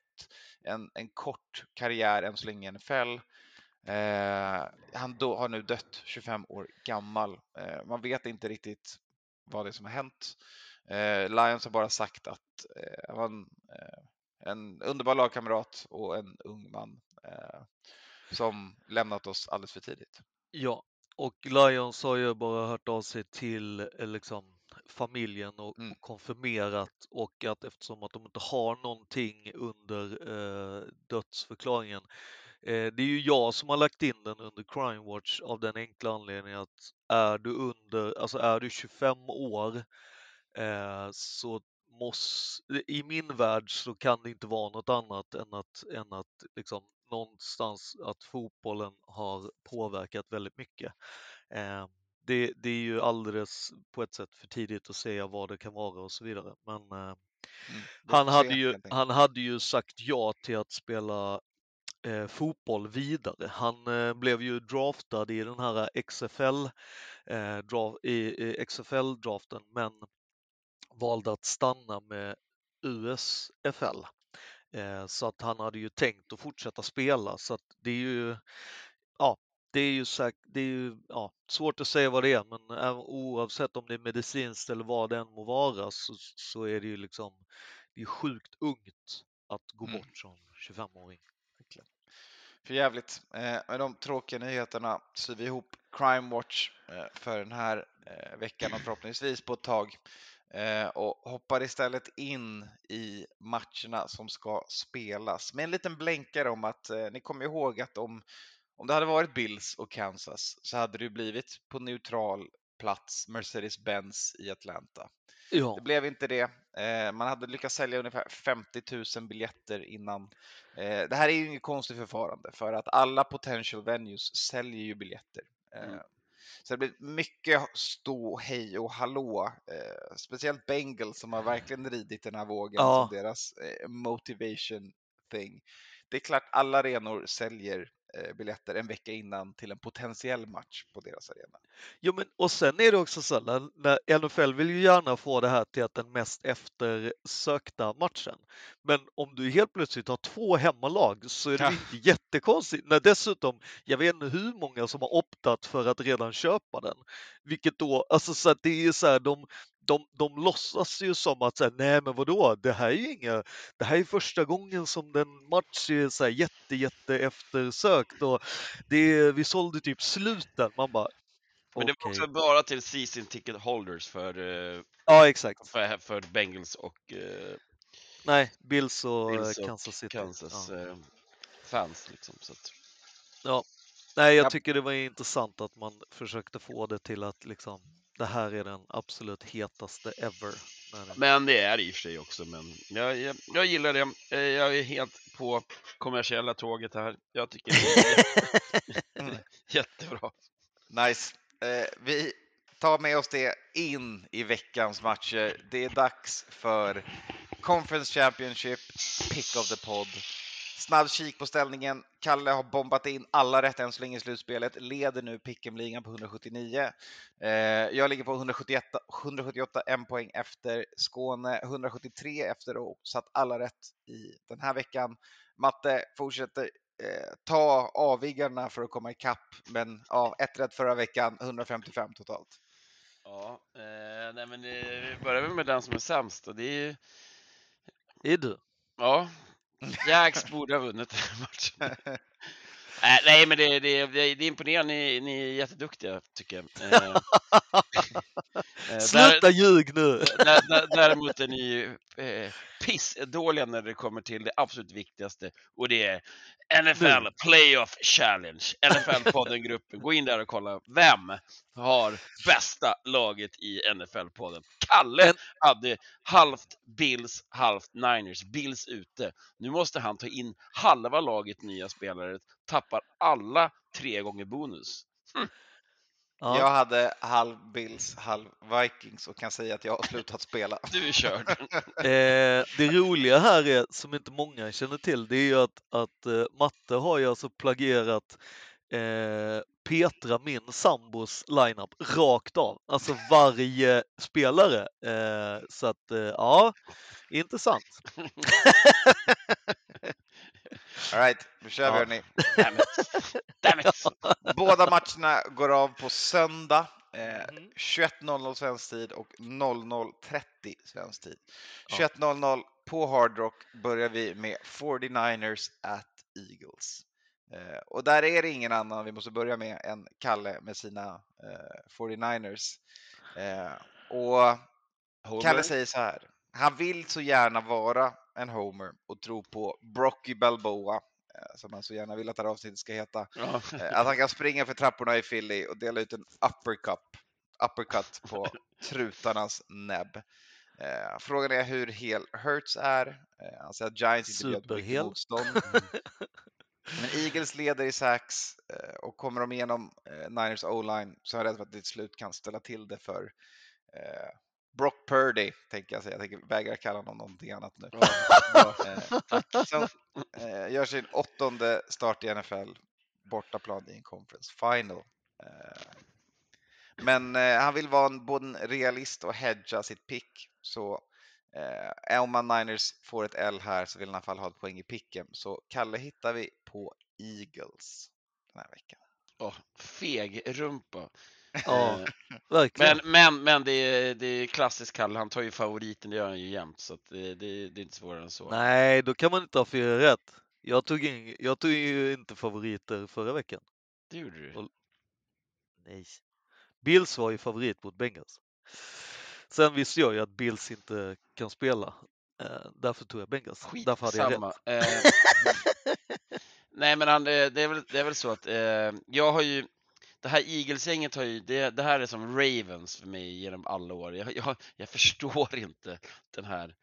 En, en kort karriär än så länge i NFL. Han då, har nu dött, 25 år gammal. Man vet inte riktigt vad det är som har hänt. Lions har bara sagt att han var en, en underbar lagkamrat och en ung man som lämnat oss alldeles för tidigt. Ja, och Lions har ju bara hört av sig till eh, liksom, familjen och, Mm. och konfirmerat och att eftersom att de inte har någonting under eh, dödsförklaringen. Eh, det är ju jag som har lagt in den under Crime Watch av den enkla anledningen att är du under, alltså är du 25 år eh, så måste, i min värld så kan det inte vara något annat än att, än att liksom någonstans att fotbollen har påverkat väldigt mycket. Eh, det, det är ju alldeles på ett sätt för tidigt att säga vad det kan vara och så vidare. Men eh, Mm. Han, hade ju, han hade ju sagt ja till att spela eh, fotboll vidare. Han eh, blev ju draftad i den här XFL, eh, dra, i, i XFL-draften men valde att stanna med USFL. Eh, så att han hade ju tänkt att fortsätta spela så att det är ju, ja, det är ju, säk- det är ju ja, svårt att säga vad det är men oavsett om det är medicinskt eller vad det än må vara så, så är det ju liksom, det är sjukt ungt att gå Mm. bort som 25-åring. För jävligt. Eh, med de tråkiga nyheterna syr vi ihop Crime Watch eh, för den här eh, veckan och förhoppningsvis på ett tag. Eh, och hoppar istället in i matcherna som ska spelas med en liten blänkare om att eh, ni kommer ihåg att om, om det hade varit Bills och Kansas så hade det blivit på neutral plats Mercedes-Benz i Atlanta. Ja, Det blev inte det. Eh, man hade lyckats sälja ungefär 50 000 biljetter innan. Det här är ju inget konstigt förfarande för att alla potential venues säljer ju biljetter. Mm. Så det blir mycket stå, hej och hallå. Eh, speciellt Bengals som har verkligen ridit den här vågen Ja. som deras eh, motivation thing. Det är klart alla arenor säljer biljetter en vecka innan till en potentiell match på deras arena. Jo, men och sen är det också så när, när NFL vill ju gärna få det här till att den mest eftersökta matchen. Men om du helt plötsligt har två hemmalag så är det Ja. inte jättekonstigt. När dessutom, jag vet inte hur många som har optat för att redan köpa den. Vilket då, alltså så att det är så här, de, de, de låtsas ju som att säga, nej men vadå, det här är ju inga, det här är första gången som den match är så här jätte, jätte eftersökt och det är, vi sålde typ sluten. Man bara, Men det var också bara till season ticket holders för, eh, Ja, exakt. för, för Bengals och eh, Nej, Bills och, Bills och Kansas City. Kansas Ja. eh, fans. Liksom, så att, Nej, jag Ja. tycker det var intressant att man försökte få det till att liksom, det här är den absolut hetaste ever. Men det är det i och för sig också. Men jag, jag, jag gillar det. Eh, Jag är helt på kommersiella tåget här. Jag tycker det är jätte, Mm. jättebra. Nice. Eh, vi ta med oss det in i veckans matcher. Det är dags för Conference Championship, Pick of the Pod. Snabb kik på ställningen. Kalle har bombat in alla rätt än så länge i slutspelet, leder nu Pick'em-ligan på 179. Eh, jag ligger på 171, 178, en poäng efter Skåne, 173 efter ha satt alla rätt i den här veckan. Matte fortsätter eh, ta aviggarna för att komma ikapp, men ja, ett rätt förra veckan, 155 totalt. Ja, eh, nej men eh, vi börjar med den som är sämst och det är ju, Är du? ja, Jags borde ha vunnit den här matchen. Nej, nej, men det, det, det är imponerande. Ni, ni är jätteduktiga tycker jag. Eh, eh, Sluta ljug nu! Dä- dä- Däremot är ni eh, pissdåliga när det kommer till det absolut viktigaste och det är NFL Playoff Challenge. NFL-podden-gruppen. Gå in där och kolla vem har bästa laget i NFL-podden. Kalle En- hade halvt Bills, halvt Niners. Bills ute. Nu måste han ta in halva laget nya spelare, tappar alla tre gånger bonus. Ja. Jag hade halv Bills, halv Vikings och kan säga att jag har slutat spela. Du är körd. Eh, det roliga här är, som inte många känner till, det är ju att, att eh, Matte har ju alltså plagierat eh, Petra, min sambos lineup, rakt av. Alltså varje spelare. Eh, så att, eh, ja, intressant. All right, nu kör vi Ja. hörni. Damn it. Damn it. Båda matcherna går av på söndag. Eh, Mhm. 21.00 svensk tid och 00.30 svensk tid. Ja. 21.00 på Hard Rock börjar vi med 49ers at Eagles. Eh, och där är det ingen annan vi måste börja med än Kalle med sina eh, 49ers. Eh, och Kalle säger så här. Han vill så gärna vara en homer och tro på Brocky Balboa, eh, som han så gärna vill att det här avsnittet ska heta. Ja. Eh, Att han kan springa för trapporna i Philly och dela ut en uppercut, uppercut på trutarnas näbb. Eh, frågan är hur hel Hurts är. Han säger att Giants inte bjöd på mycket motstånd. Men Eagles leder i eh, och kommer de igenom Niners O-line så är jag rädd för att det till slut kan ställa till det för Brock Purdy, tänker jag säga. Jag tänker, vägrar kalla honom någonting annat nu. Eh, som eh, gör sin åttonde start i NFL, bortaplan i en conference final. Eh, men eh, han vill vara en, både en realist och hedga sitt pick. Så eh, om man Niners får ett L här så vill han i alla fall ha ett poäng i picken. Så Kalle hittar vi på Eagles den här veckan. Åh, feg rumpa. Ja, Eh, verkligen. Men, men, men det är, det är klassiskt Kalle, han tar ju favoriten, det gör han ju jämt, så det, det, det är inte svårare än så. Nej, då kan man inte ha fyra rätt. Jag tog, in, jag tog ju inte favoriter förra veckan. Det gjorde du. Och- Nej. Bills var ju favorit mot Bengals. Sen visste jag ju att Bills inte kan spela. Eh, därför tog jag Bengals. Därför hade jag Skitsamma. rätt. Eh, nej men han, det, det, är väl, det är väl så att eh, jag har ju det här Eagles-gänget har ju, det, det här är som Ravens för mig genom alla år. Jag, jag, jag förstår inte den här,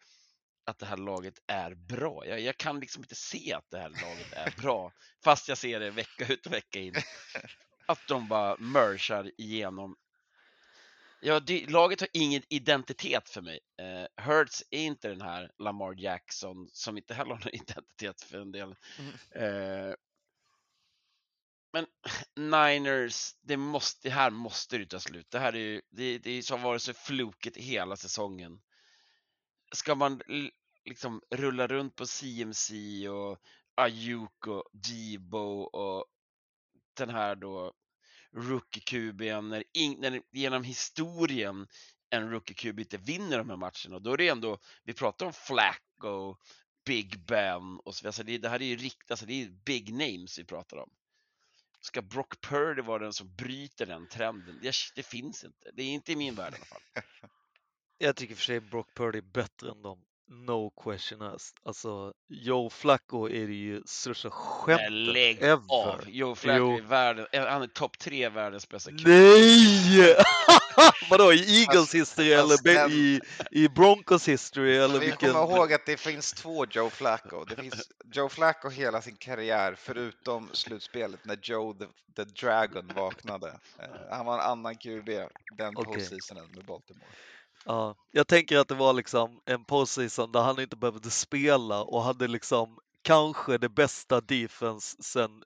att det här laget är bra. Jag, jag kan liksom inte se att det här laget är bra, fast jag ser det vecka ut och vecka in. Att de bara merchar igenom. Ja, det, laget har ingen identitet för mig. Eh, Hurts är inte den här Lamar Jackson som inte heller har någon identitet för en del. Eh, men Niners, det, måste, det här måste ju ta slut. Det här är ju, det, det har varit så floket hela säsongen. Ska man liksom rulla runt på CMC och Ayuk och Debo och den här då rookie-QBn när, när genom historien en rookie-QB inte vinner de här matcherna. Då är det ändå, vi pratar om Flacco, Big Ben och så vidare. Alltså det, det här är ju riktigt, alltså det är big names vi pratar om. Ska Brock Purdy vara den som bryter den trenden? Det, det finns inte. Det är inte i min värld i alla fall. Jag tycker för sig Brock Purdy är bättre än dem. No question asked. Alltså, Joe Flacco är det ju största skämtet lägg ever. av! Joe Flacco Jo. är världen, eh, han är topp tre världens bästa QB. Nej! Vadå, i Eagles history eller i, i Broncos history eller Vi vilken? kommer ihåg att det finns två Joe Flacco. Det finns Joe Flacco hela sin karriär, förutom slutspelet när Joe the, the Dragon vaknade. Eh, Han var en annan QB den Okej. postseasonen med Baltimore. Ja, jag tänker att det var liksom en postseason där han inte behövde spela och hade liksom kanske det bästa defense sen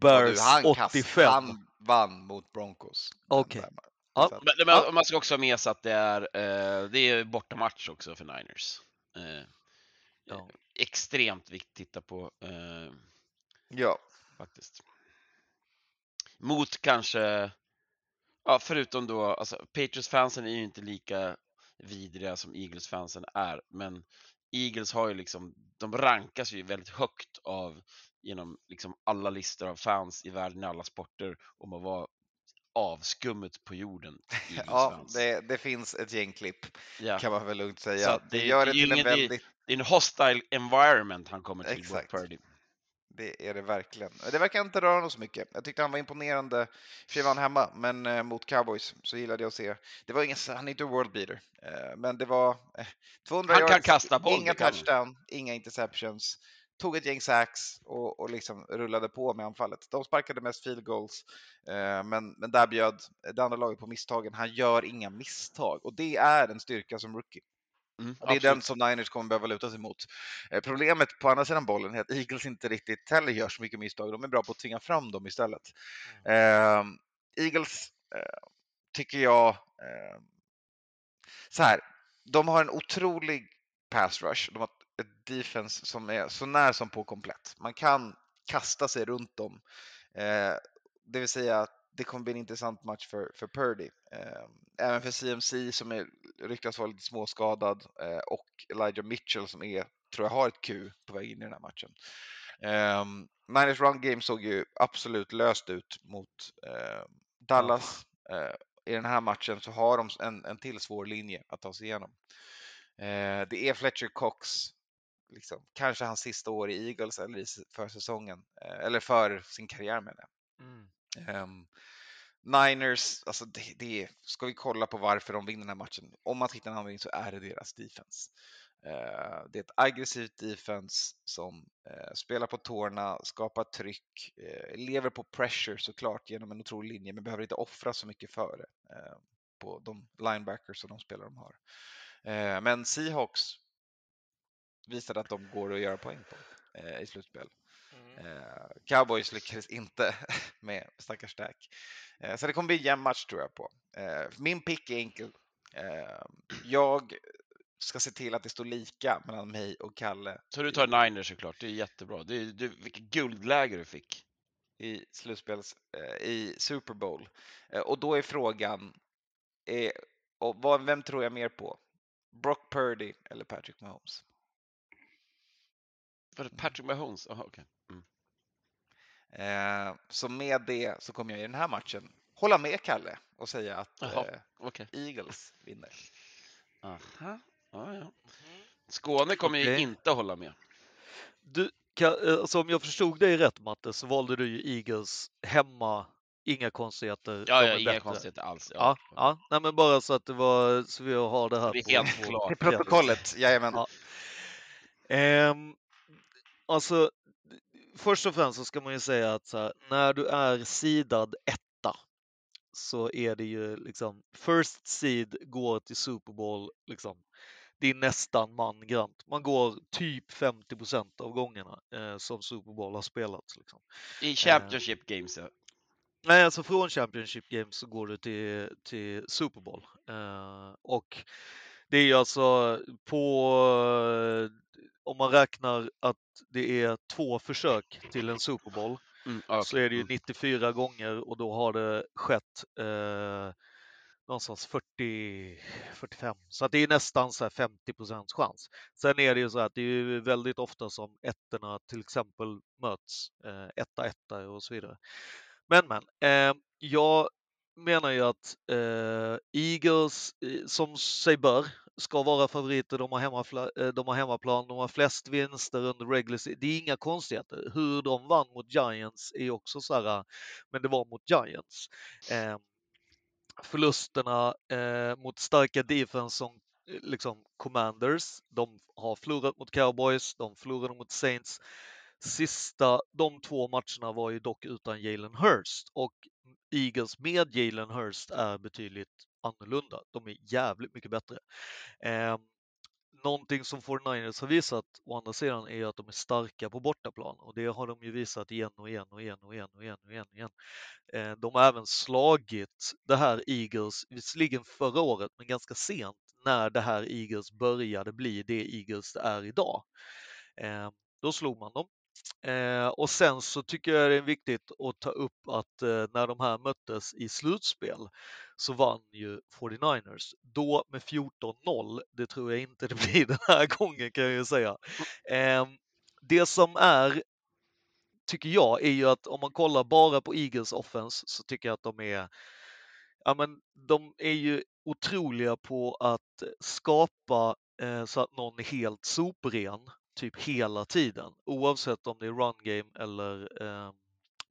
Bears du, han, kast- 85. han vann mot Broncos. Okej. matchen. Ja. Att- Men, men man ska också ha med sig att det är, eh, det är bortamatch också för Niners. Eh, Ja. Extremt viktigt att titta på eh, Ja, faktiskt. Mot kanske, ja förutom då, alltså Patriots-fansen är ju inte lika vidriga som Eagles-fansen är, men Eagles har ju liksom, de rankas ju väldigt högt av genom liksom alla listor av fans i världen i alla sporter om att vara avskummet på jorden. ja det, det finns ett gäng klipp Ja. kan man väl lugnt säga. Det det- gör det till en väldigt Det är en hostile environment han kommer till, Brock Exakt. Purdy. Det är det verkligen. Det verkar inte röra honom så mycket. Jag tyckte han var imponerande. För var han hemma, men eh, mot Cowboys så gillade jag att se. Det var ingen, han är inte world beater, eh, men det var eh, 200 Han kan yards, kasta boll, inga kan touchdown, inga interceptions. Tog ett gäng sacks och, och liksom rullade på med anfallet. De sparkade mest field goals, eh, men, men där bjöd det andra laget på misstagen. Han gör inga misstag och det är en styrka som rookie. Mm, det är absolut. den som Niners kommer behöva luta sig mot. Eh, Problemet på andra sidan bollen är att Eagles inte riktigt heller gör så mycket misstag. De är bra på att tvinga fram dem istället. Eh, Eagles eh, tycker jag, eh, så här, de har en otrolig pass rush. De har ett defense som är så när som på komplett. Man kan kasta sig runt dem. Eh, det vill säga att det kommer bli en intressant match för, för Purdy. Eh, även för CMC som är, ryktas vara lite småskadad eh, och Elijah Mitchell som är, tror jag har ett Q på väg in i den här matchen. Eh, Niners run game såg ju absolut löst ut mot eh, Dallas. Eh, I den här matchen så har de en, en till svår linje att ta sig igenom. Eh, det är Fletcher Cox, liksom, kanske hans sista år i Eagles eller i, för säsongen, eh, eller för sin karriär menar jag. Mm. Ehm, Niners, alltså det, det ska vi kolla på varför de vinner den här matchen? Om man hittar en anledning så är det deras defense. Eh, det är ett aggressivt defense som eh, spelar på tårna, skapar tryck, eh, lever på pressure såklart genom en otrolig linje, men behöver inte offra så mycket för det på de linebackers och de spelare de har. Men Seahawks visade att de går att göra poäng på eh, i slutspel. Eh, Cowboys lyckades inte med stackars Dak. Eh, så det kommer bli en jämn match tror jag på. Min pick är enkel. Jag ska se till att det står lika mellan mig och Kalle Så du tar Niners såklart, det är jättebra. Det är, du, vilket guldläge du fick. i slutspels, i Super Bowl. Och då är frågan, eh, och vad, vem tror jag mer på? Brock Purdy eller Patrick Mahomes? Patrick Mahomes? Aha, okej. Mm. Eh, så med det så kommer jag i den här matchen hålla med Kalle och säga att Jaha. eh. Eagles vinner. Aha. Ja, ja. Skåne kommer ju Okej. inte hålla med. Du, ka- eh, alltså om jag förstod dig rätt Matte så valde du ju Eagles hemma, inga konstigheter. Ja, ja inga bättre. konstigheter alls. Ja, ja. Nej, men bara så att det var så vi har det här Det är helt på klart. Till protokollet, jajamän. Ja. Ehm, alltså, först och främst så ska man ju säga att här, när du är sidad etta så är det ju liksom first seed går till Super Bowl liksom. Det är nästan mangrant. Man går typ 50% av gångerna eh, som Super Bowl har spelats. Liksom. I Championship Games, ja. Nej, alltså från Championship Games så går du till, till Super Bowl. Eh, och det är ju alltså på, eh, om man räknar att det är två försök till en Super Bowl Mm, ja, så är det ju Mm. 94 gånger och då har det skett eh, någonstans 40, 45. Så att det är nästan så här 50% chans. Sen är det ju så att det är väldigt ofta som ettorna till exempel möts. Eh, etta, etta och så vidare. Men men, eh, jag menar ju att eh, Eagles eh, som sig bör ska vara favoriter. De har, hemmafla, eh, de har hemmaplan, de har flest vinster under regular Det är inga konstigheter. Hur de vann mot Giants är också så här, eh, men det var mot Giants. Eh, förlusterna eh, mot starka defense som eh, liksom Commanders. De har förlorat mot Cowboys, de förlorade mot Saints. Sista, de två matcherna var ju dock utan Jalen Hurst och Eagles med Jalen Hurst är betydligt annorlunda. De är jävligt mycket bättre. Eh, någonting som 49ers har visat å andra sidan är att de är starka på bortaplan och det har de ju visat igen och igen och igen och igen och igen och igen. Och igen. Eh, de har även slagit det här Eagles, visserligen förra året, men ganska sent när det här Eagles började bli det Eagles det är idag. Eh, då slog man dem. Eh, och sen så tycker jag det är viktigt att ta upp att när de här möttes i slutspel så vann ju 49ers. Då med 14-0. Det tror jag inte det blir den här gången kan jag ju säga. Eh, det som är, tycker jag, är ju att om man kollar bara på Eagles offense så tycker jag att de är, ja men de är ju otroliga på att skapa eh, så att någon är helt sopren typ hela tiden oavsett om det är run game eller eh,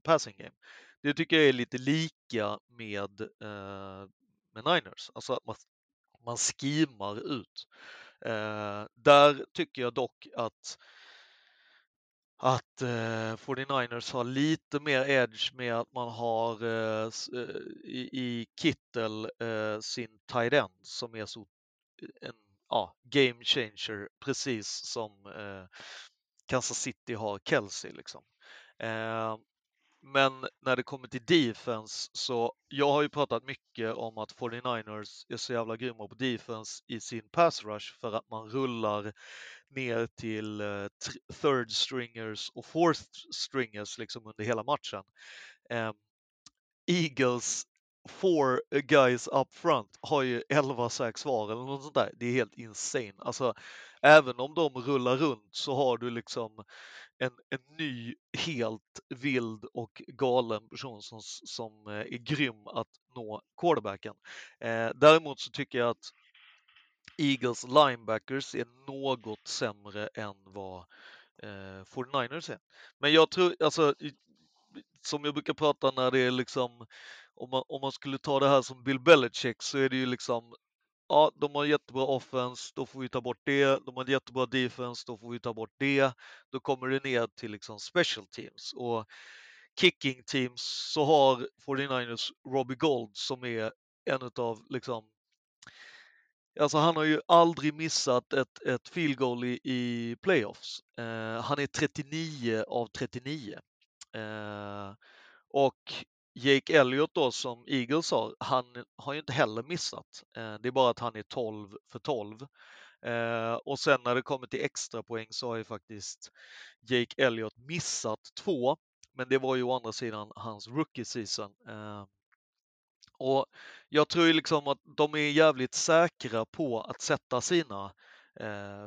passing game. Det tycker jag är lite lika med, eh, med Niners, alltså att man, man skimar ut. Eh, där tycker jag dock att att eh, 49ers har lite mer edge med att man har eh, eh, i, i Kittel eh, sin tight end som är så en ja, game changer precis som eh, Kansas City har Kelsey liksom. Eh, men när det kommer till defense så jag har ju pratat mycket om att 49ers är så jävla grymma på defense i sin pass rush för att man rullar ner till eh, third stringers och fourth stringers liksom under hela matchen. Ehm, Eagles four guys up front har ju 11 sax var eller något sånt där. Det är helt insane. Alltså, även om de rullar runt så har du liksom en, en ny, helt vild och galen person som, som eh, är grym att nå quarterbacken. Eh, däremot så tycker jag att Eagles linebackers är något sämre än vad eh, 49ers är. Men jag tror, alltså, som jag brukar prata när det är liksom, om man, om man skulle ta det här som Bill Belichick så är det ju liksom ja, de har jättebra offense, då får vi ta bort det. De har jättebra defense, då får vi ta bort det. Då kommer det ner till liksom special teams och kicking teams så har 49ers Robbie Gold som är en av liksom Alltså han har ju aldrig missat ett, ett field goal i, i playoffs. Eh, han är 39 av 39. Eh, och Jake Elliott då som Eagles har, han har ju inte heller missat. Eh, det är bara att han är 12 för 12. Eh, och sen när det kommer till extra poäng så har ju faktiskt Jake Elliott missat två. Men det var ju å andra sidan hans rookie season. Eh, och jag tror ju liksom att de är jävligt säkra på att sätta sina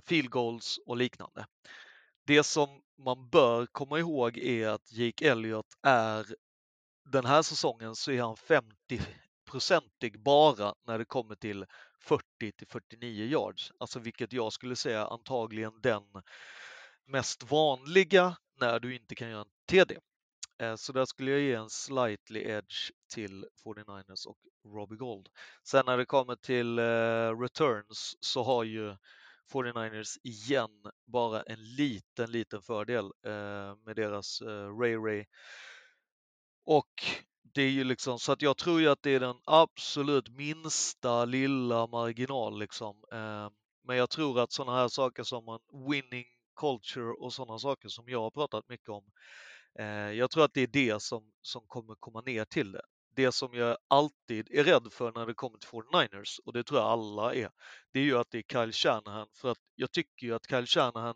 field goals och liknande. Det som man bör komma ihåg är att Jake Elliott är den här säsongen så är han 50-procentig bara när det kommer till 40 till 49 yards, alltså vilket jag skulle säga antagligen den mest vanliga när du inte kan göra en TD. Eh, så där skulle jag ge en slightly edge till 49ers och Robbie Gold. Sen när det kommer till eh, returns så har ju 49ers igen bara en liten, liten fördel eh, med deras Ray Ray och det är ju liksom så att jag tror ju att det är den absolut minsta lilla marginal liksom. Eh, men jag tror att sådana här saker som en winning culture och sådana saker som jag har pratat mycket om. Eh, jag tror att det är det som, som kommer komma ner till det. Det som jag alltid är rädd för när det kommer till 49ers, och det tror jag alla är, det är ju att det är Kyle Shanahan. För att jag tycker ju att Kyle Shanahan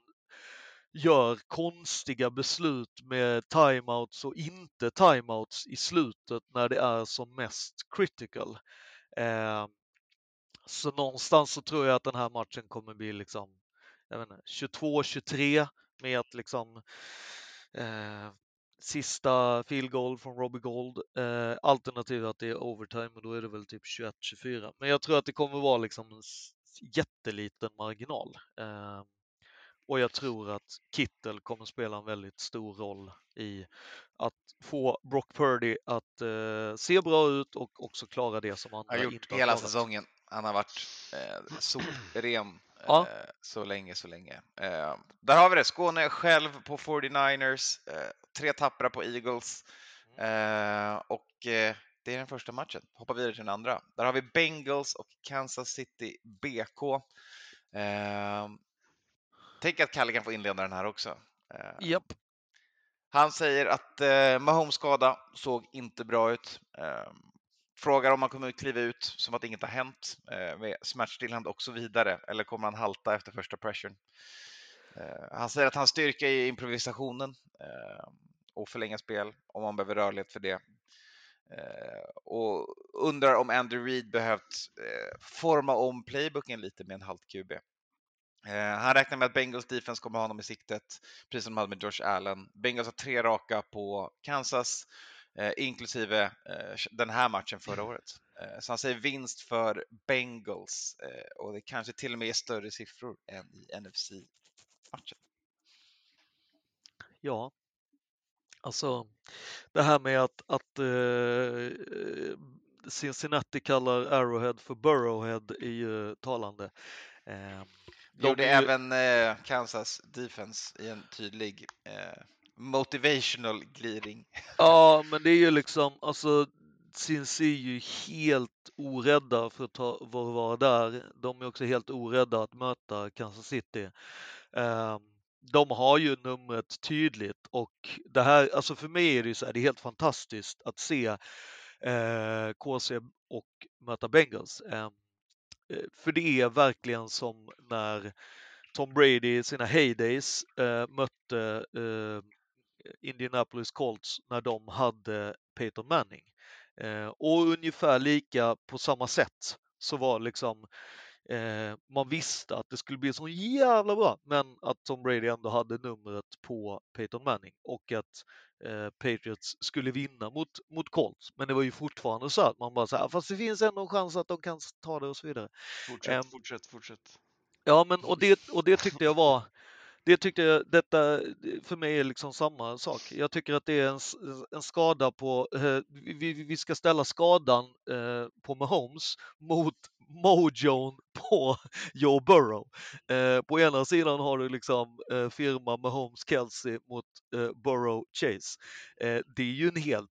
gör konstiga beslut med timeouts och inte timeouts i slutet när det är som mest critical. Eh, så någonstans så tror jag att den här matchen kommer bli liksom 22-23 med att liksom eh, sista field goal från Robbie Gold. Eh, alternativt att det är overtime och då är det väl typ 21-24. Men jag tror att det kommer vara liksom en jätteliten marginal. Eh, och jag tror att Kittel kommer spela en väldigt stor roll i att få Brock Purdy att eh, se bra ut och också klara det som Han har gjort inte har hela klarat. säsongen. Han har varit eh, solren Ja. eh, så länge, så länge. Eh, där har vi det. Skåne själv på 49ers. Eh, tre tappra på Eagles. Eh, och det är den första matchen. Hoppar vidare till den andra. Där har vi Bengals och Kansas City BK. Eh, tänk att Kalle kan få inleda den här också. Eh, Japp. han säger att eh, Mahomes skada såg inte bra ut. Eh, frågar om han kommer att kliva ut som att inget har hänt eh, med smärtstillande och så vidare. Eller kommer han halta efter första pressuren? Eh, han säger att hans styrka är improvisationen eh, och förlänga spel om man behöver rörlighet för det. Eh, och undrar om Andrew Reid behövt eh, forma om playbooken lite med en halt QB. Eh, han räknar med att Bengals defense kommer ha honom i siktet, precis som de hade med Josh Allen. Bengals har tre raka på Kansas, eh, inklusive eh, den här matchen förra året. Så han säger vinst för Bengals och det kanske till och med är större siffror än i NFC-matchen. Ja. Alltså, det här med att, att eh, Cincinnati kallar Arrowhead för Burrowhead är ju talande. Eh, Gjorde ju- även eh, Kansas defense i en tydlig eh, motivational gliring. Ja, men det är ju liksom, alltså Cincy är ju helt orädda för att ta, för att vara där. De är också helt orädda att möta Kansas City. Ehm, de har ju numret tydligt och det här, alltså för mig är det ju så här, det är helt fantastiskt att se eh, KC och möta Bengals. Eh, för det är verkligen som när Tom Brady i sina heydays eh, mötte eh, Indianapolis Colts när de hade Peyton Manning. Eh, och ungefär lika på samma sätt så var liksom eh, man visste att det skulle bli så jävla bra, men att Tom Brady ändå hade numret på Peyton Manning och att eh, Patriots skulle vinna mot, mot Colts. Men det var ju fortfarande så att man bara så här, fast det finns ändå en chans att de kan ta det och så vidare. Fortsätt, Ehm, fortsätt, fortsätt. Ja, men och det, och det tyckte jag var det tyckte jag, detta för mig är liksom samma sak. Jag tycker att det är en, en skada på, eh, vi, vi- vi ska ställa skadan eh, på Mahomes mot mojon på Joe Burrow. Eh, på ena sidan har du liksom eh, firma Mahomes Kelsey mot eh, Burrow Chase. Eh, det är ju en helt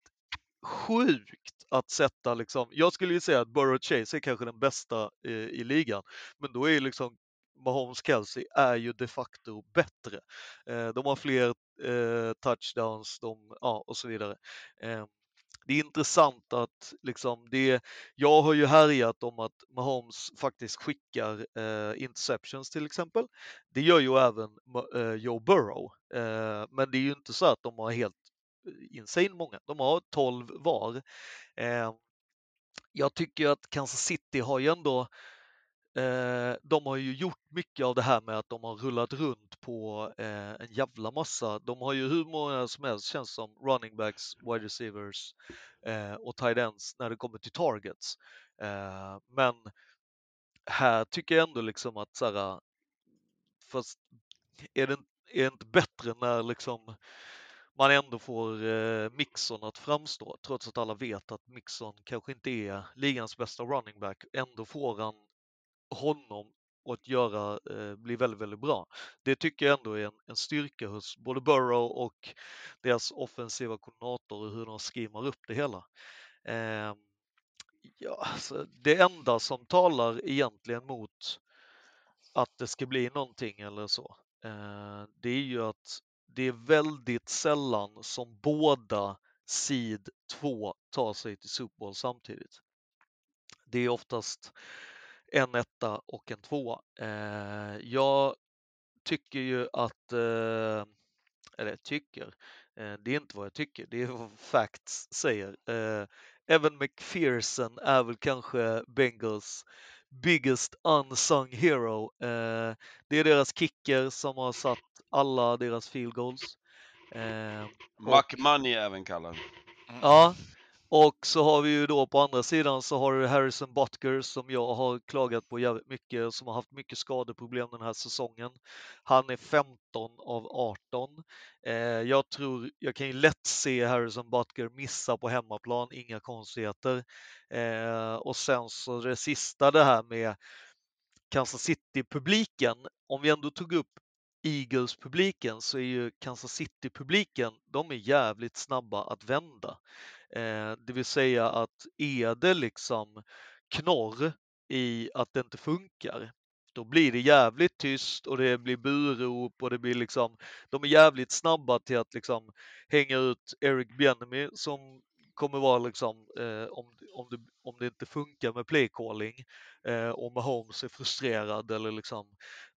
sjukt att sätta liksom, jag skulle ju säga att Burrow Chase är kanske den bästa eh, i ligan, men då är ju liksom Mahomes Kelsey är ju de facto bättre. Eh, de har fler eh, touchdowns de, ja, och så vidare. Ehm, det är intressant att liksom det, jag har ju härjat om att Mahomes faktiskt skickar eh, interceptions till exempel. Det gör ju även eh, Joe Burrow. Eh, men det är ju inte så att de har helt eh, insane många. De har 12 var. Eh, jag tycker att Kansas City har ju ändå Eh, de har ju gjort mycket av det här med att de har rullat runt på eh, en jävla massa. De har ju hur många som helst känns som running backs, wide receivers eh, och tight ends när det kommer till targets. Eh, men här tycker jag ändå liksom att så här, fast är det, är det inte bättre när liksom man ändå får eh, Mixon att framstå, trots att alla vet att Mixon kanske inte är ligans bästa running back. Ändå får han honom och att göra, eh, bli väldigt, väldigt bra. Det tycker jag ändå är en, en styrka hos både Burrow och deras offensiva koordinator och hur de skimmar upp det hela. Eh, ja, alltså, det enda som talar egentligen mot att det ska bli någonting eller så, eh, det är ju att det är väldigt sällan som båda sid 2 tar sig till Super Bowl samtidigt. Det är oftast en etta och en tvåa. Eh, jag tycker ju att, eh, eller tycker, eh, det är inte vad jag tycker, det är vad facts säger. Eh, Evan McPherson är väl kanske Bengals biggest unsung hero. Eh, det är deras kicker som har satt alla deras field goals. Eh, Mac Money även kallad. Ja, och så har vi ju då på andra sidan så har du Harrison Butker som jag har klagat på jävligt mycket, som har haft mycket skadeproblem den här säsongen. Han är 15 av 18. Eh, jag tror, jag kan ju lätt se Harrison Butker missa på hemmaplan, inga konstigheter. Eh, och sen så det sista det här med Kansas City-publiken, om vi ändå tog upp Eagles-publiken så är ju Kansas City-publiken, de är jävligt snabba att vända. Eh, det vill säga att är det liksom knorr i att det inte funkar, då blir det jävligt tyst och det blir burop och det blir liksom, de är jävligt snabba till att liksom hänga ut Eric Bjennemy som kommer vara liksom, eh, om, om, det, om det inte funkar med playcalling eh, och Mahomes är frustrerad eller liksom,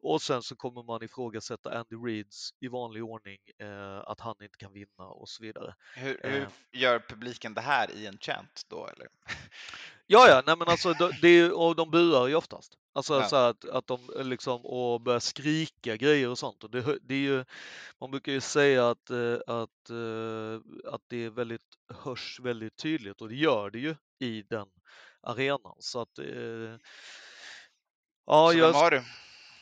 och sen så kommer man ifrågasätta Andy Reeds i vanlig ordning, eh, att han inte kan vinna och så vidare. Hur, hur Eh. gör publiken det här i en chant då eller? Ja, ja, nej men alltså det, det är, och de buar ju oftast. Alltså Ja. så att, att de liksom och börjar skrika grejer och sånt. Och det, det är ju, man brukar ju säga att, eh, att, eh, att det är väldigt, hörs väldigt tydligt och det gör det ju i den arenan. Så att eh, ja, Så jag, vem har du?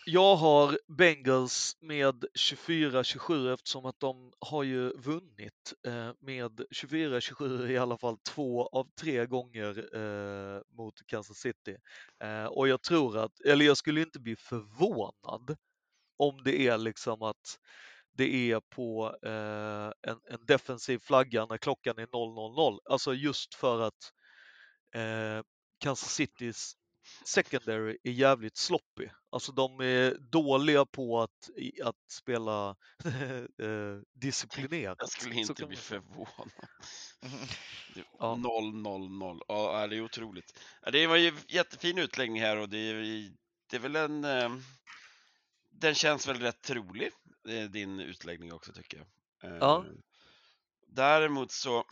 Jag har Bengals med 24-27 eftersom att de har ju vunnit eh, med 24-27 i alla fall två av tre gånger eh, mot Kansas City. Eh, och jag tror att, eller jag skulle inte bli förvånad om det är liksom att det är på eh, en, en defensiv flagga när klockan är 000. Alltså just för att eh, Kansas Citys secondary är jävligt sloppy. Alltså de är dåliga på att, att spela eh, disciplinerat. Jag skulle inte bli man förvånad. Det- Ja. 0, 0, 0. Ja, det är otroligt. Det var ju jättefin utläggning här och det är, det är väl en... eh, Den känns väl rätt trolig, eh, din utläggning också tycker jag. Ja. Däremot så...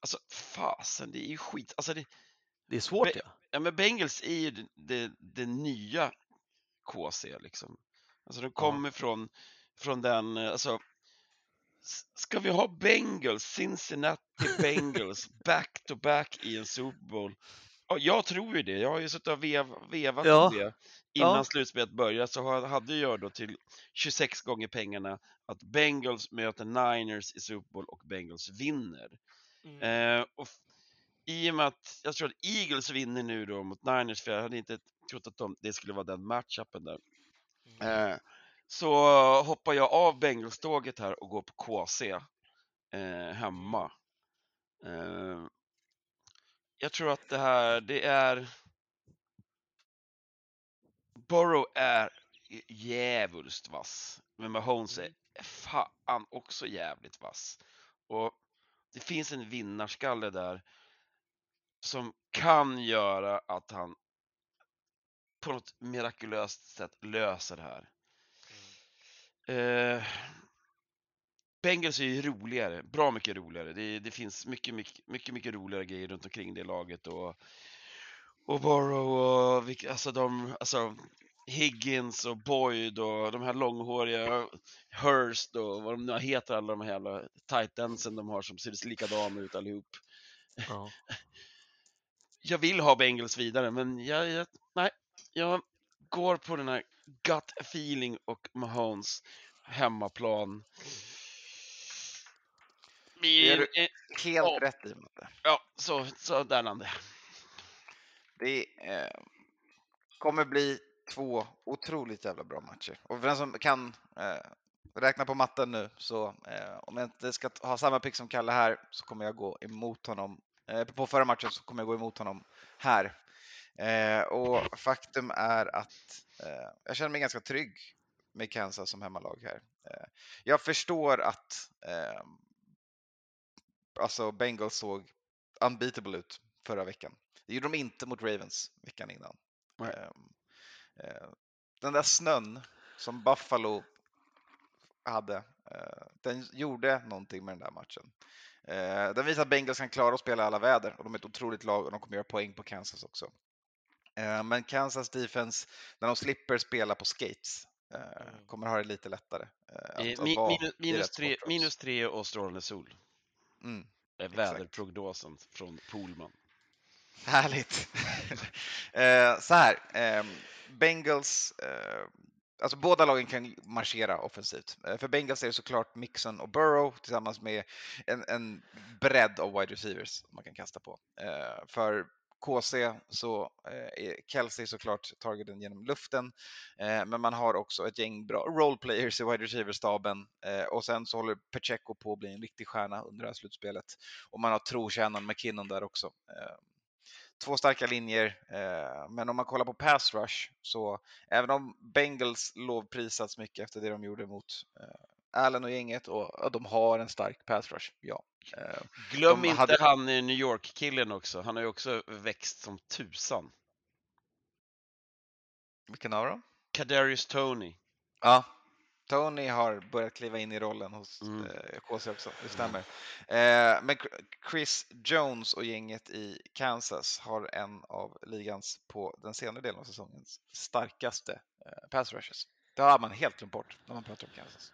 Alltså fasen, det är ju skit. Alltså det, Det är svårt Be- ja. ja men Bengals är ju det, det, det nya KC liksom. Alltså de kommer från, från den, alltså Ska vi ha Bengals, Cincinnati Bengals, back to back i en Super Bowl? Ja, jag tror ju det. Jag har ju suttit och vev, vevat Ja. det innan Ja. slutspelet började, så ha- hade jag då till 26 gånger pengarna att Bengals möter Niners i Super Bowl och Bengals vinner. Mm. Eh, och I och med att jag tror att Eagles vinner nu då mot Niners, för jag hade inte trott att de, det skulle vara den matchupen där. Mm. Eh, så hoppar jag av Bengals-tåget här och går på KC eh, hemma. Eh, jag tror att det här, det är... Burrow är djävulskt vass, men Mahomes är fan också jävligt vass. Och det finns en vinnarskalle där som kan göra att han på något mirakulöst sätt löser det här. Eh, Bengals är ju roligare, bra mycket roligare. Det, det finns mycket, mycket, mycket, mycket roligare grejer runt omkring det laget och, och Burrow och vilka, alltså de, alltså Higgins och Boyd och de här långhåriga Hurst och vad de nu heter alla de här jävla tight endsen de har som ser likadana ut allihop. Ja. Jag vill ha Bengals vidare, men jag, jag, nej, jag går på den här gut feeling och Mahomes hemmaplan. Det gör Blir, eh, Helt Ja. rätt i Matte. ja, så, så där landade jag. Det eh, kommer bli två otroligt jävla bra matcher. Och för den som kan eh, räkna på matten nu, så eh, om jag inte ska ha samma pick som Kalle här, så kommer jag gå emot honom. Eh, på förra matchen så kommer jag gå emot honom här. Eh, och faktum är att eh, jag känner mig ganska trygg med Kansas som hemmalag här. Jag förstår att alltså Bengals såg unbeatable ut förra veckan. Det gjorde de inte mot Ravens veckan innan. Nej. Ehm, eh, Den där snön som Buffalo hade, den gjorde någonting med den där matchen. Eh, Den visar att Bengals kan klara att spela alla väder och de är ett otroligt lag och de kommer göra poäng på Kansas också. Eh, Men Kansas defense, när de slipper spela på skates, eh, Mm. kommer ha det lite lättare. eh, att- Eh, att vara minus, minus, tre, minus tre och strålande sol. Mm. är väderprognosen från Polman. Härligt. eh, så här, eh, Bengals, alltså båda lagen kan marschera offensivt. Eh, för Bengals är det såklart Mixon och Burrow tillsammans med en, en bredd av wide receivers man kan kasta på. Eh, för KC så eh, är Kelsey såklart targeten genom luften, men man har också ett gäng bra roleplayers i wide receiver-staben och sen så håller Pacheco på att bli en riktig stjärna under det här slutspelet och man har trotjänaren McKinnon där också. Två starka linjer, eh, men om man kollar på pass rush så även om Bengals lovprisats mycket efter det de gjorde mot eh, Allen och gänget och de har en stark pass rush, ja. Eh, Glöm De inte hade- han i New York-killen också. Han har ju också växt som tusan. vilken av dem? Kadarius Tony. Ja, Tony har börjat kliva in i rollen hos Mm. eh, KC också, det stämmer. Eh, men Chr- Chris Jones och gänget i Kansas har en av ligans på den senare delen av säsongens starkaste eh, pass rushes. Det har man helt glömt bort när man pratar om Kansas.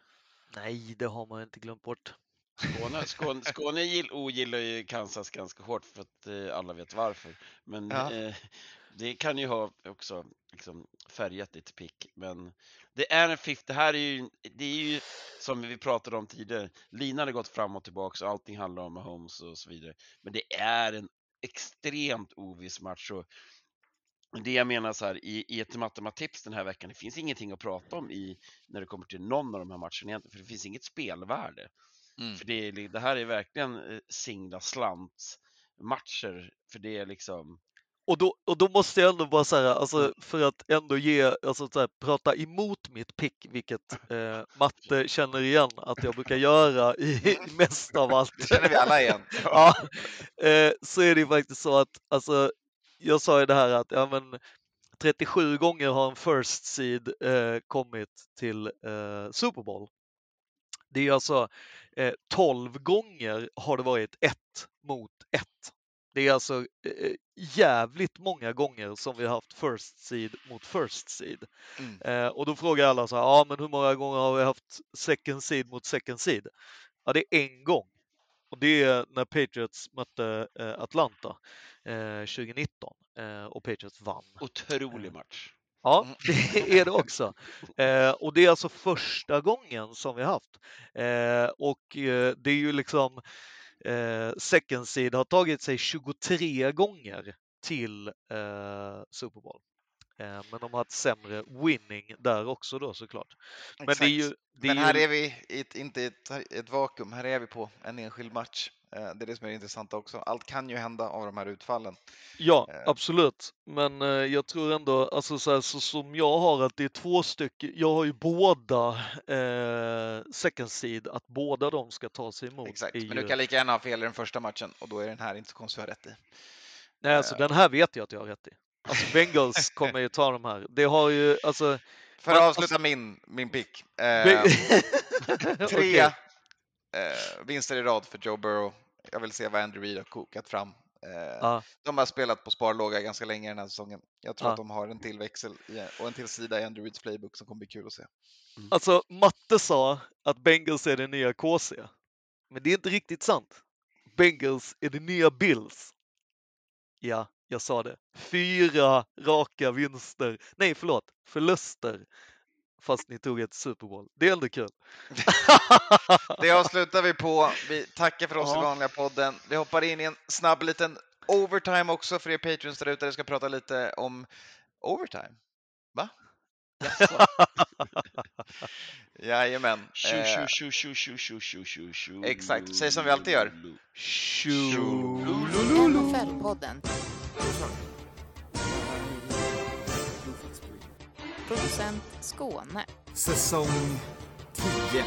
Nej, det har man inte glömt bort. Skåne, Skåne, Skåne gill, ogillar ju Kansas ganska hårt för att eh, alla vet varför. Men Ja. eh, det kan ju ha också liksom, färgat ditt pick. Men det är en fifth. Det här är ju, det är ju som vi pratade om tidigare. Linan har gått fram och tillbaka och allting handlar om Mahomes och så vidare. Men det är en extremt oviss match. Och det jag menar så här, i, i ett matematips den här veckan, det finns ingenting att prata om i när det kommer till någon av de här matcherna egentligen, för det finns inget spelvärde. Mm. För det, är, det här är verkligen eh, singla slant matcher för det är liksom Och då, och då måste jag ändå bara säga, alltså, för att ändå ge, alltså, så här, prata emot mitt pick, vilket eh, Matte känner igen att jag brukar göra i mest av allt. Det känner vi alla igen. ja, eh, så är det ju faktiskt så att, alltså, jag sa ju det här att ja, men, 37 gånger har en first seed eh, kommit till eh, Super Bowl. Det är alltså eh, 12 gånger har det varit ett mot ett. Det är alltså eh, jävligt många gånger som vi har haft first seed mot first seed. Mm. Eh, och då frågar alla så här, ja men hur många gånger har vi haft second seed mot second seed? Ja, det är en gång. Och det är när Patriots mötte eh, Atlanta eh, 2019 eh, och Patriots vann. otrolig match. Ja, Mm. det är det också. Eh, och det är alltså första gången som vi har haft. Eh, och eh, det är ju liksom eh, second seed har tagit sig 23 gånger till eh, Super Bowl. Eh, men de har ett sämre winning där också då såklart. Men det är ju... Det är Men här ju, är vi i ett, inte i ett, ett vakuum, här är vi på en enskild match. Eh, Det är det som är det intressanta också. Allt kan ju hända av de här utfallen. Ja, Eh. absolut. Men eh, jag tror ändå, alltså så, här, så som jag har att det är två stycken, jag har ju båda eh, second seed, att båda de ska ta sig emot. Exakt, men ju- du kan lika gärna ha fel i den första matchen och då är den här inte så konstigt att ha rätt i. Nej, alltså eh. den här vet jag att jag har rätt i. Alltså Bengals kommer ju ta de här. Det har ju, alltså... För att Men- avsluta min, min pick. Eh, tre Okej. eh, vinster i rad för Joe Burrow. Jag vill se vad Andrew Reid har kokat fram. Eh, Ja. De har spelat på sparlåga ganska länge den här säsongen. Jag tror Ja. att de har en till växel i- och en till sida i Andrew Reids playbook som kommer bli kul att se. Alltså, Matte sa att Bengals är det nya KC. Men det är inte riktigt sant. Bengals är det nya Bills. Ja, jag sa det. Fyra raka vinster. Nej, förlåt. Förluster. Fast ni tog ett Super Bowl. Det är ändå kul. Det avslutar vi på. Vi tackar för oss i Ja. vanliga podden. Vi hoppar in i en snabb liten overtime också för er patreons där ute. Vi ska prata lite om overtime. Va? Jajamän. Tju, Eh, tju, tju, tju, tju, tju, tju, tju. Exakt. Säg som vi alltid gör. NFL-podden. Producent Skåne. Säsong 10.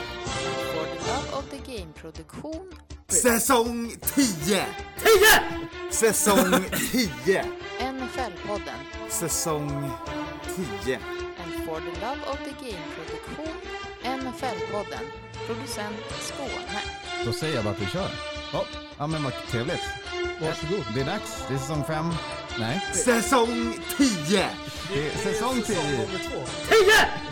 For the Love of the Game-produktion. Säsong 10! 10! Säsong 10. NFL-podden. Säsong 10. En For the Love of the Game-produktion. NFL-podden. Producent Skåne. Då säger jag bara att vi kör. Ja, ja men vad trevligt. Varsågod. Det är dags. Det är säsong fem. Nej, Säsong 10! det är säsong tio. 10!